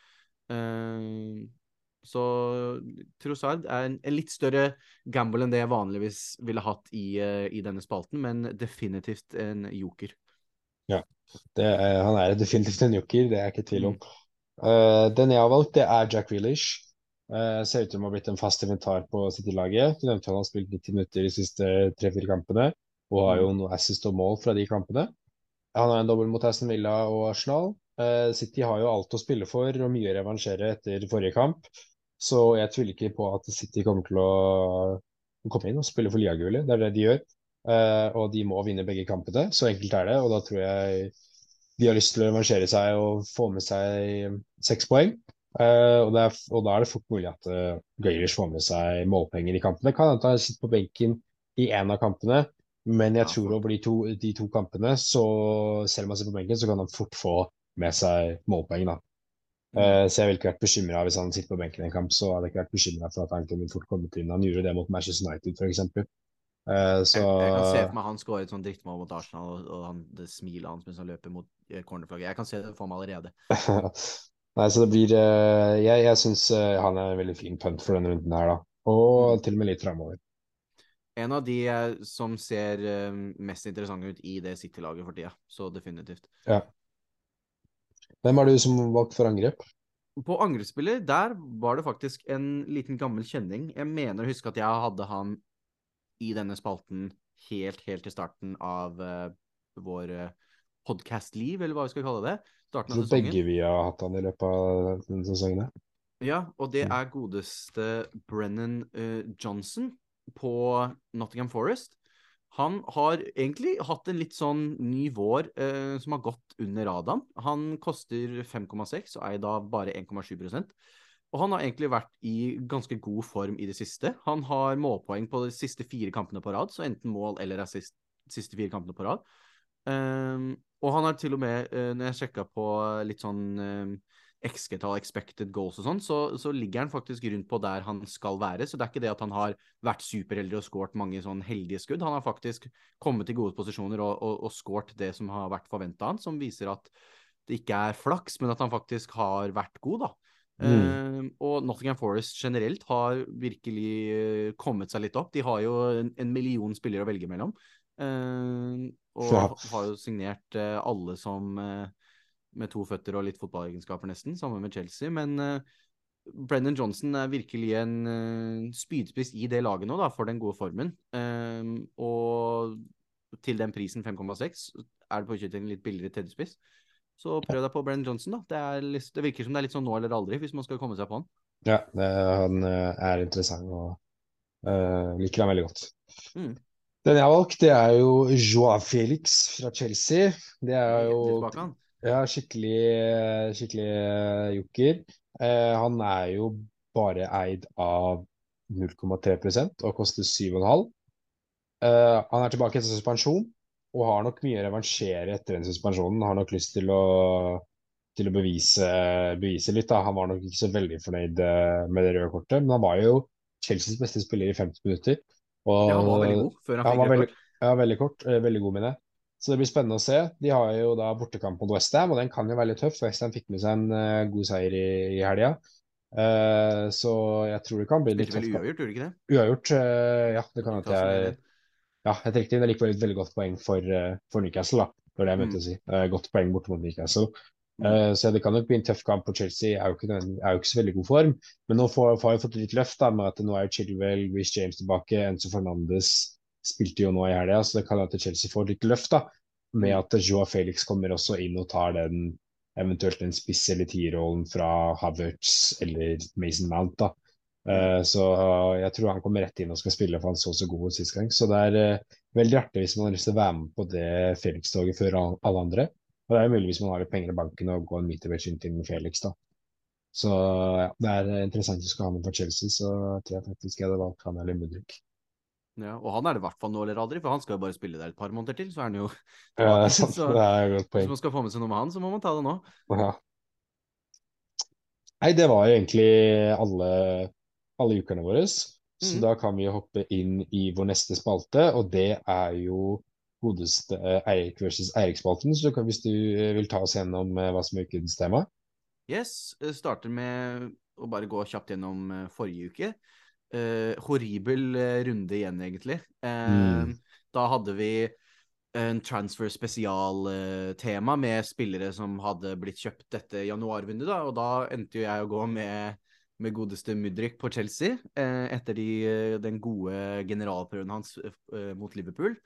Uh, så Trossard er en, en, litt større gamble enn det jeg vanligvis ville hatt i, uh, i denne spalten, men definitivt en joker.
Ja, er, han er definitivt en joker, det er jeg ikke tvil om. Mm. Uh, den jeg har valgt, det er Jack Reelish. Uh, ser ut til å ha blitt en fast inventar på City-laget. Du nevnte han har spilt 90 minutter de siste tre-fire kampene, og har jo mm. noe assist og mål fra de kampene. Han har en dobbel mot Aston Villa og Arsenal. Uh, City har jo alt å spille for og mye å revansjere etter forrige kamp. Så jeg tviler ikke på at City kommer til å komme inn og spille for liagullet. Det er det de gjør. Uh, og de må vinne begge kampene. Så enkelt er det. Og da tror jeg de har lyst til å revansjere seg og få med seg seks poeng. Uh, og, er, og, da er det fort mulig at uh, Grealish får med seg målpenger i kampene. Kan hende han sitter på benken i én av kampene, men jeg tror over de to, de to kampene, så selv om han sitter på benken, så kan han fort få med seg målpoeng. da. Uh, så jeg ville ikke vært bekymra hvis han sitter på benken i en kamp. Så hadde jeg ikke vært bekymra for at han kunne fort kommet inn. Han gjorde det mot Manchester United, f.eks.
Uh, så... jeg, jeg, kan se for meg han skårer et sånt drittmål mot Arsenal, og, og han, det smilet hans mens han løper mot uh, cornerflagget. Jeg kan se det for meg allerede. <laughs>
Nei, så det blir Jeg, jeg syns han er en veldig fin punt for denne runden her, da. Og mm. til og med litt framover.
En av de som ser mest interessante ut i det City-laget for tida, så definitivt.
Ja. Hvem er du som valgte for angrep?
På angrepsspiller, der var det faktisk en liten gammel kjenning. Jeg mener å huske at jeg hadde han i denne spalten helt, helt til starten av uh, vår uh, podcast-liv, eller hva vi skal kalle det.
Starten av sesongen. Begge vi har hatt han i løpet av denne sesongen.
Ja, og det mm. er godeste Brennan uh, Johnson på Nottingham Forest. Han har egentlig hatt en litt sånn ny vår eh, som har gått under radaren. Han koster 5,6 og eier da bare 1,7% Og han har egentlig vært i ganske god form i det siste. Han har målpoeng på de siste fire kampene på rad, så enten mål eller assist de siste fire kampene på rad. Um, og han har til og med, uh, når jeg sjekka på litt sånn um, XG-tall, expected goals og sånn, så, så, ligger han faktisk rundt på der han skal være. Så det er ikke det at han har vært superheldig og skåret mange sånn heldige skudd. Han har faktisk kommet i gode posisjoner og, og, og skåret det som har vært forventa av han, som viser at det ikke er flaks, men at han faktisk har vært god, da. Mm. Uh, og Nottingham Forest generelt har virkelig uh, kommet seg litt opp. De har jo en, en million spillere å velge mellom. Uh, og ja. har jo signert uh, alle som uh, med to føtter og litt fotballegenskaper, nesten. Sammen med Chelsea. Men uh, Brennan Johnson er virkelig en uh, spydspiss i det laget nå, da, for den gode formen. Um, og til den prisen 5,6 er det på utkjøring en litt billigere tredjespiss. Så prøv deg på Brennan Johnson, da. Det, litt, det, virker som det er litt sånn nå eller aldri, hvis man skal komme seg på han.
Ja, det, han er interessant og liker han veldig godt. Mm. Den jeg har valgt, det er jo Joao Felix fra Chelsea. Det er jo ja, skikkelig, skikkelig uh, joker. Eh, han er jo bare eid av 0,3% og koster 7,5. Uh, eh, han er tilbake etter suspensjon og har nok mye å revansjere etter den suspensjonen. Har nok lyst til å, til å bevise, bevise, litt. Da. Han var nok ikke så veldig fornøyd med det røde kortet, men han var jo Chelseas beste spiller i 50 minutter.
Og, ja, han var veldig god før han fikk
rødt kort. Ja, veldig kort. Veldig god, mener jeg. Så det blir spennende å se. De har jo da bortekamp mot Westham, og den kan jo være litt tøff. Westham fikk med seg en uh, god seier i, i helga. Uh, så jeg tror det kan bli litt
tøft. Uavgjort, gjorde
ikke
det?
Uavgjort, uh, ja. Det kan hende jeg Ja, helt riktig. Det er likevel et veldig godt poeng for, for Newcastle, da. Det var det jeg mente mm. å si. godt poeng borte mot Newcastle. Uh, så det kan nok bli en tøff kamp. på Chelsea er jo ikke, er jo ikke så veldig god form. Men nå får, får jeg fått litt løft da, med at nå er Chilwell, Reece James tilbake, Enzo Fernandes spilte jo nå i helga, så det kan at Chelsea får litt løft. da med at Joa Felix kommer også inn og tar den eventuelt den spiss- eller tierrollen fra Havertz eller Mason Mount. da. Uh, så jeg tror han kommer rett inn og skal spille, for han så så god ut sist gang. Så det er uh, veldig artig hvis man har lyst til å være med på det Felix-toget før alle andre. Og det er jo mulig hvis man har litt penger i banken og går en meterbatch inn til Felix, da. Så ja, det er interessant å skal ha med for Chelsea, så jeg tror jeg faktisk jeg hadde valgt han eller Mudrik.
Ja, og han er det i hvert fall nå eller aldri, for han skal jo bare spille der et par måneder til, så er han jo <laughs>
Ja, det er sant. Så, det er et godt poeng.
Hvis man skal få med seg noe med han, så må man ta det nå.
Ja. Nei, det var egentlig alle, alle ukene våre. Så mm. da kan vi hoppe inn i vår neste spalte, og det er jo godeste eh, Eirik versus Eirik-spalten. Så kan, hvis du eh, vil ta oss gjennom eh, hva som er ukens tema?
Yes. Starter med å bare gå kjapt gjennom forrige uke uh, horribel uh, runde igjen, egentlig. Uh, mm. Da hadde vi en transfer spesial-tema med spillere som hadde blitt kjøpt dette januarvinduet, da, og da endte jo jeg å gå med, med godeste Mudrik på Chelsea etter de, den gode generalprøven hans mot Liverpool.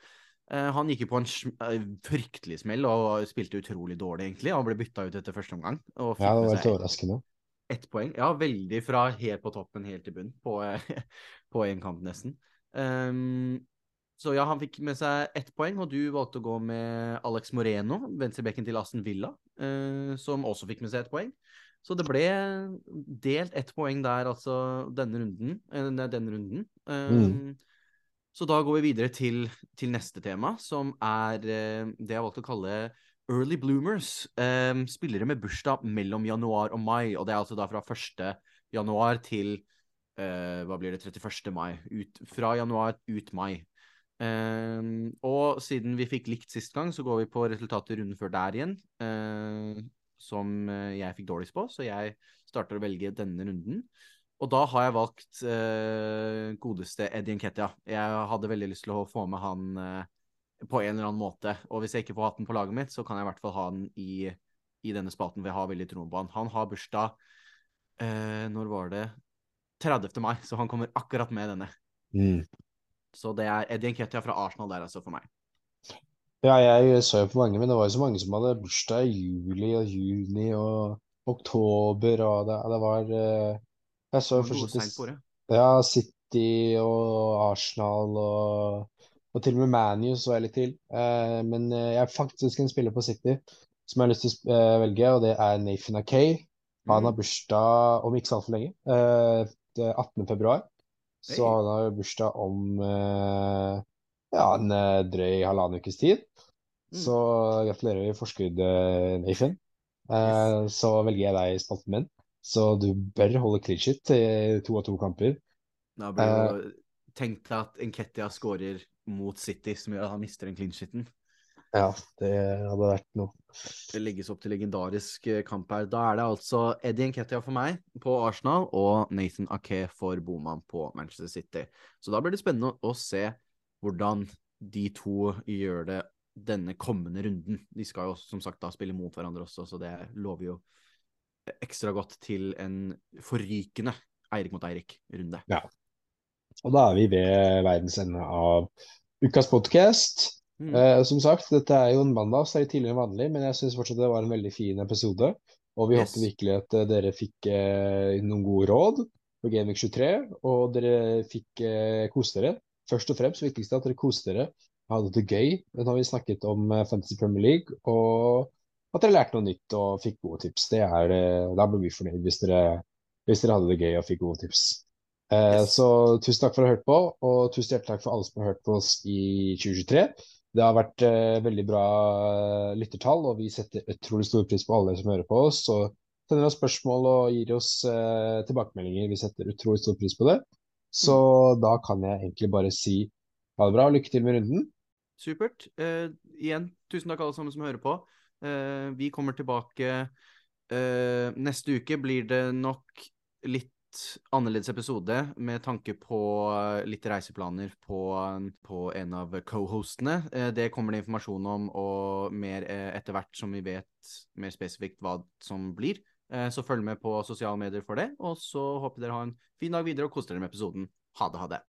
Han gikk jo på en fryktelig smell og spilte utrolig dårlig, egentlig. Han ble bytta ut etter første omgang.
ja, det var litt overraskende.
Ett poeng. Ja, veldig fra helt på toppen, helt til bunn, på, <laughs> på en kamp, nesten. Um, så ja, han fikk med seg ett poeng, og du valgte å gå med Alex Moreno, venstrebekken til Aston Villa, uh, som også fikk med seg ett poeng. Så det ble delt ett poeng der, altså denne runden. Uh, denne runden. Um, mm. Så da går vi videre til, til neste tema, som er uh, det jeg valgte å kalle early bloomers. Um, spillere med bursdag mellom januar og mai. Og det er altså da fra 1. januar til uh, hva blir det, 31. mai. Ut, fra januar ut mai. Um, og siden vi fikk likt sist gang, så går vi på resultatet runden før der igjen. Uh, som uh, jeg fikk dårligst på, så jeg starter å velge denne runden. Og da har jeg valgt godeste Eddie Nketia. Jeg hadde veldig lyst til å få med han på en eller annen måte. Og hvis jeg ikke får hatt den på laget mitt, så kan jeg i hvert fall ha den i, i denne spalten, for jeg har veldig troen på han. Han har bursdag eh, Når var det? 30. mai, så han kommer akkurat med denne.
Mm.
Så det er Eddie Nketia fra Arsenal der, altså, for meg.
Ja, jeg så jo på mange, men det var jo så mange som hadde bursdag i juli og juni og oktober, og det, det var eh, Jeg så jo først Ja, City og Arsenal og Og til og med ManU så jeg litt til. Eh, men eh, jeg er faktisk en spiller på City som jeg har lyst til å eh, velge, og det er Nathan Akay. Han har
Mm.
bursdag om ikke så altfor lenge. eh, det er 18. februar. Så
Hei.
han har bursdag om ja, en drøy halvannen ukes tid.
Mm.
Så gratulerer i forskudd, Nathan. Eh, så velger jeg deg i spalten min. Så du bør holde clean shit i to av to kamper.
Da blir det Tenk deg at Enketia skårer mot City, som gjør at han mister den clean shiten.
Ja, det hadde vært noe.
Det legges opp til legendarisk eh, kamp her. Da er det altså Eddie Nketia for meg på Arsenal og Nathan Ake for Boman på Manchester City. Så da blir det spennende å se hvordan de to gjør det denne kommende runden. De skal jo som sagt da spille mot hverandre også, så det lover jo ekstra godt til en forrykende Eirik mot Eirik-runde.
Og da er vi ved verdens ende av ukas podcast.
Mm.
Eh, som sagt, dette er jo en mandag, så er det tidligere enn vanlig, men jeg syns fortsatt det var en veldig fin episode. Og vi
Yes.
håper virkelig at eh, dere fikk eh, noen gode råd på Gameweek 23, og dere fikk eh, kose dere. Først og fremst viktigst at dere koste dere, hadde det gøy. Nå har vi snakket om eh, Fantasy Premier League, og at dere lærte noe nytt og fikk gode tips. Det er, eh, da blir vi fornøyd hvis dere, hvis dere hadde det gøy og fikk gode tips. Eh,
Yes.
Så tusen takk for å ha hørt på, og tusen hjertelig takk for alle som har hørt på oss i 2023. Det har vært eh, veldig bra eh, lyttertall, og vi setter utrolig stor pris på alle som hører på oss. Og sender oss spørsmål og gir oss eh, tilbakemeldinger. Vi setter utrolig stor pris på det. Så da kan jeg egentlig bare si ha det bra, og lykke til med runden.
Supert. Eh, igjen, tusen takk alle sammen som hører på. Eh, vi kommer tilbake neste uke. Blir det nok litt annerledes episode med tanke på eh, litt reiseplaner på, på en av co-hostene. Eh, det kommer det informasjon om, og mer eh, etter hvert som vi vet mer spesifikt hva som blir. Så følg med på sosiale medier for det, og så håper dere har en fin dag videre og koser dere med episoden. Ha det, ha det.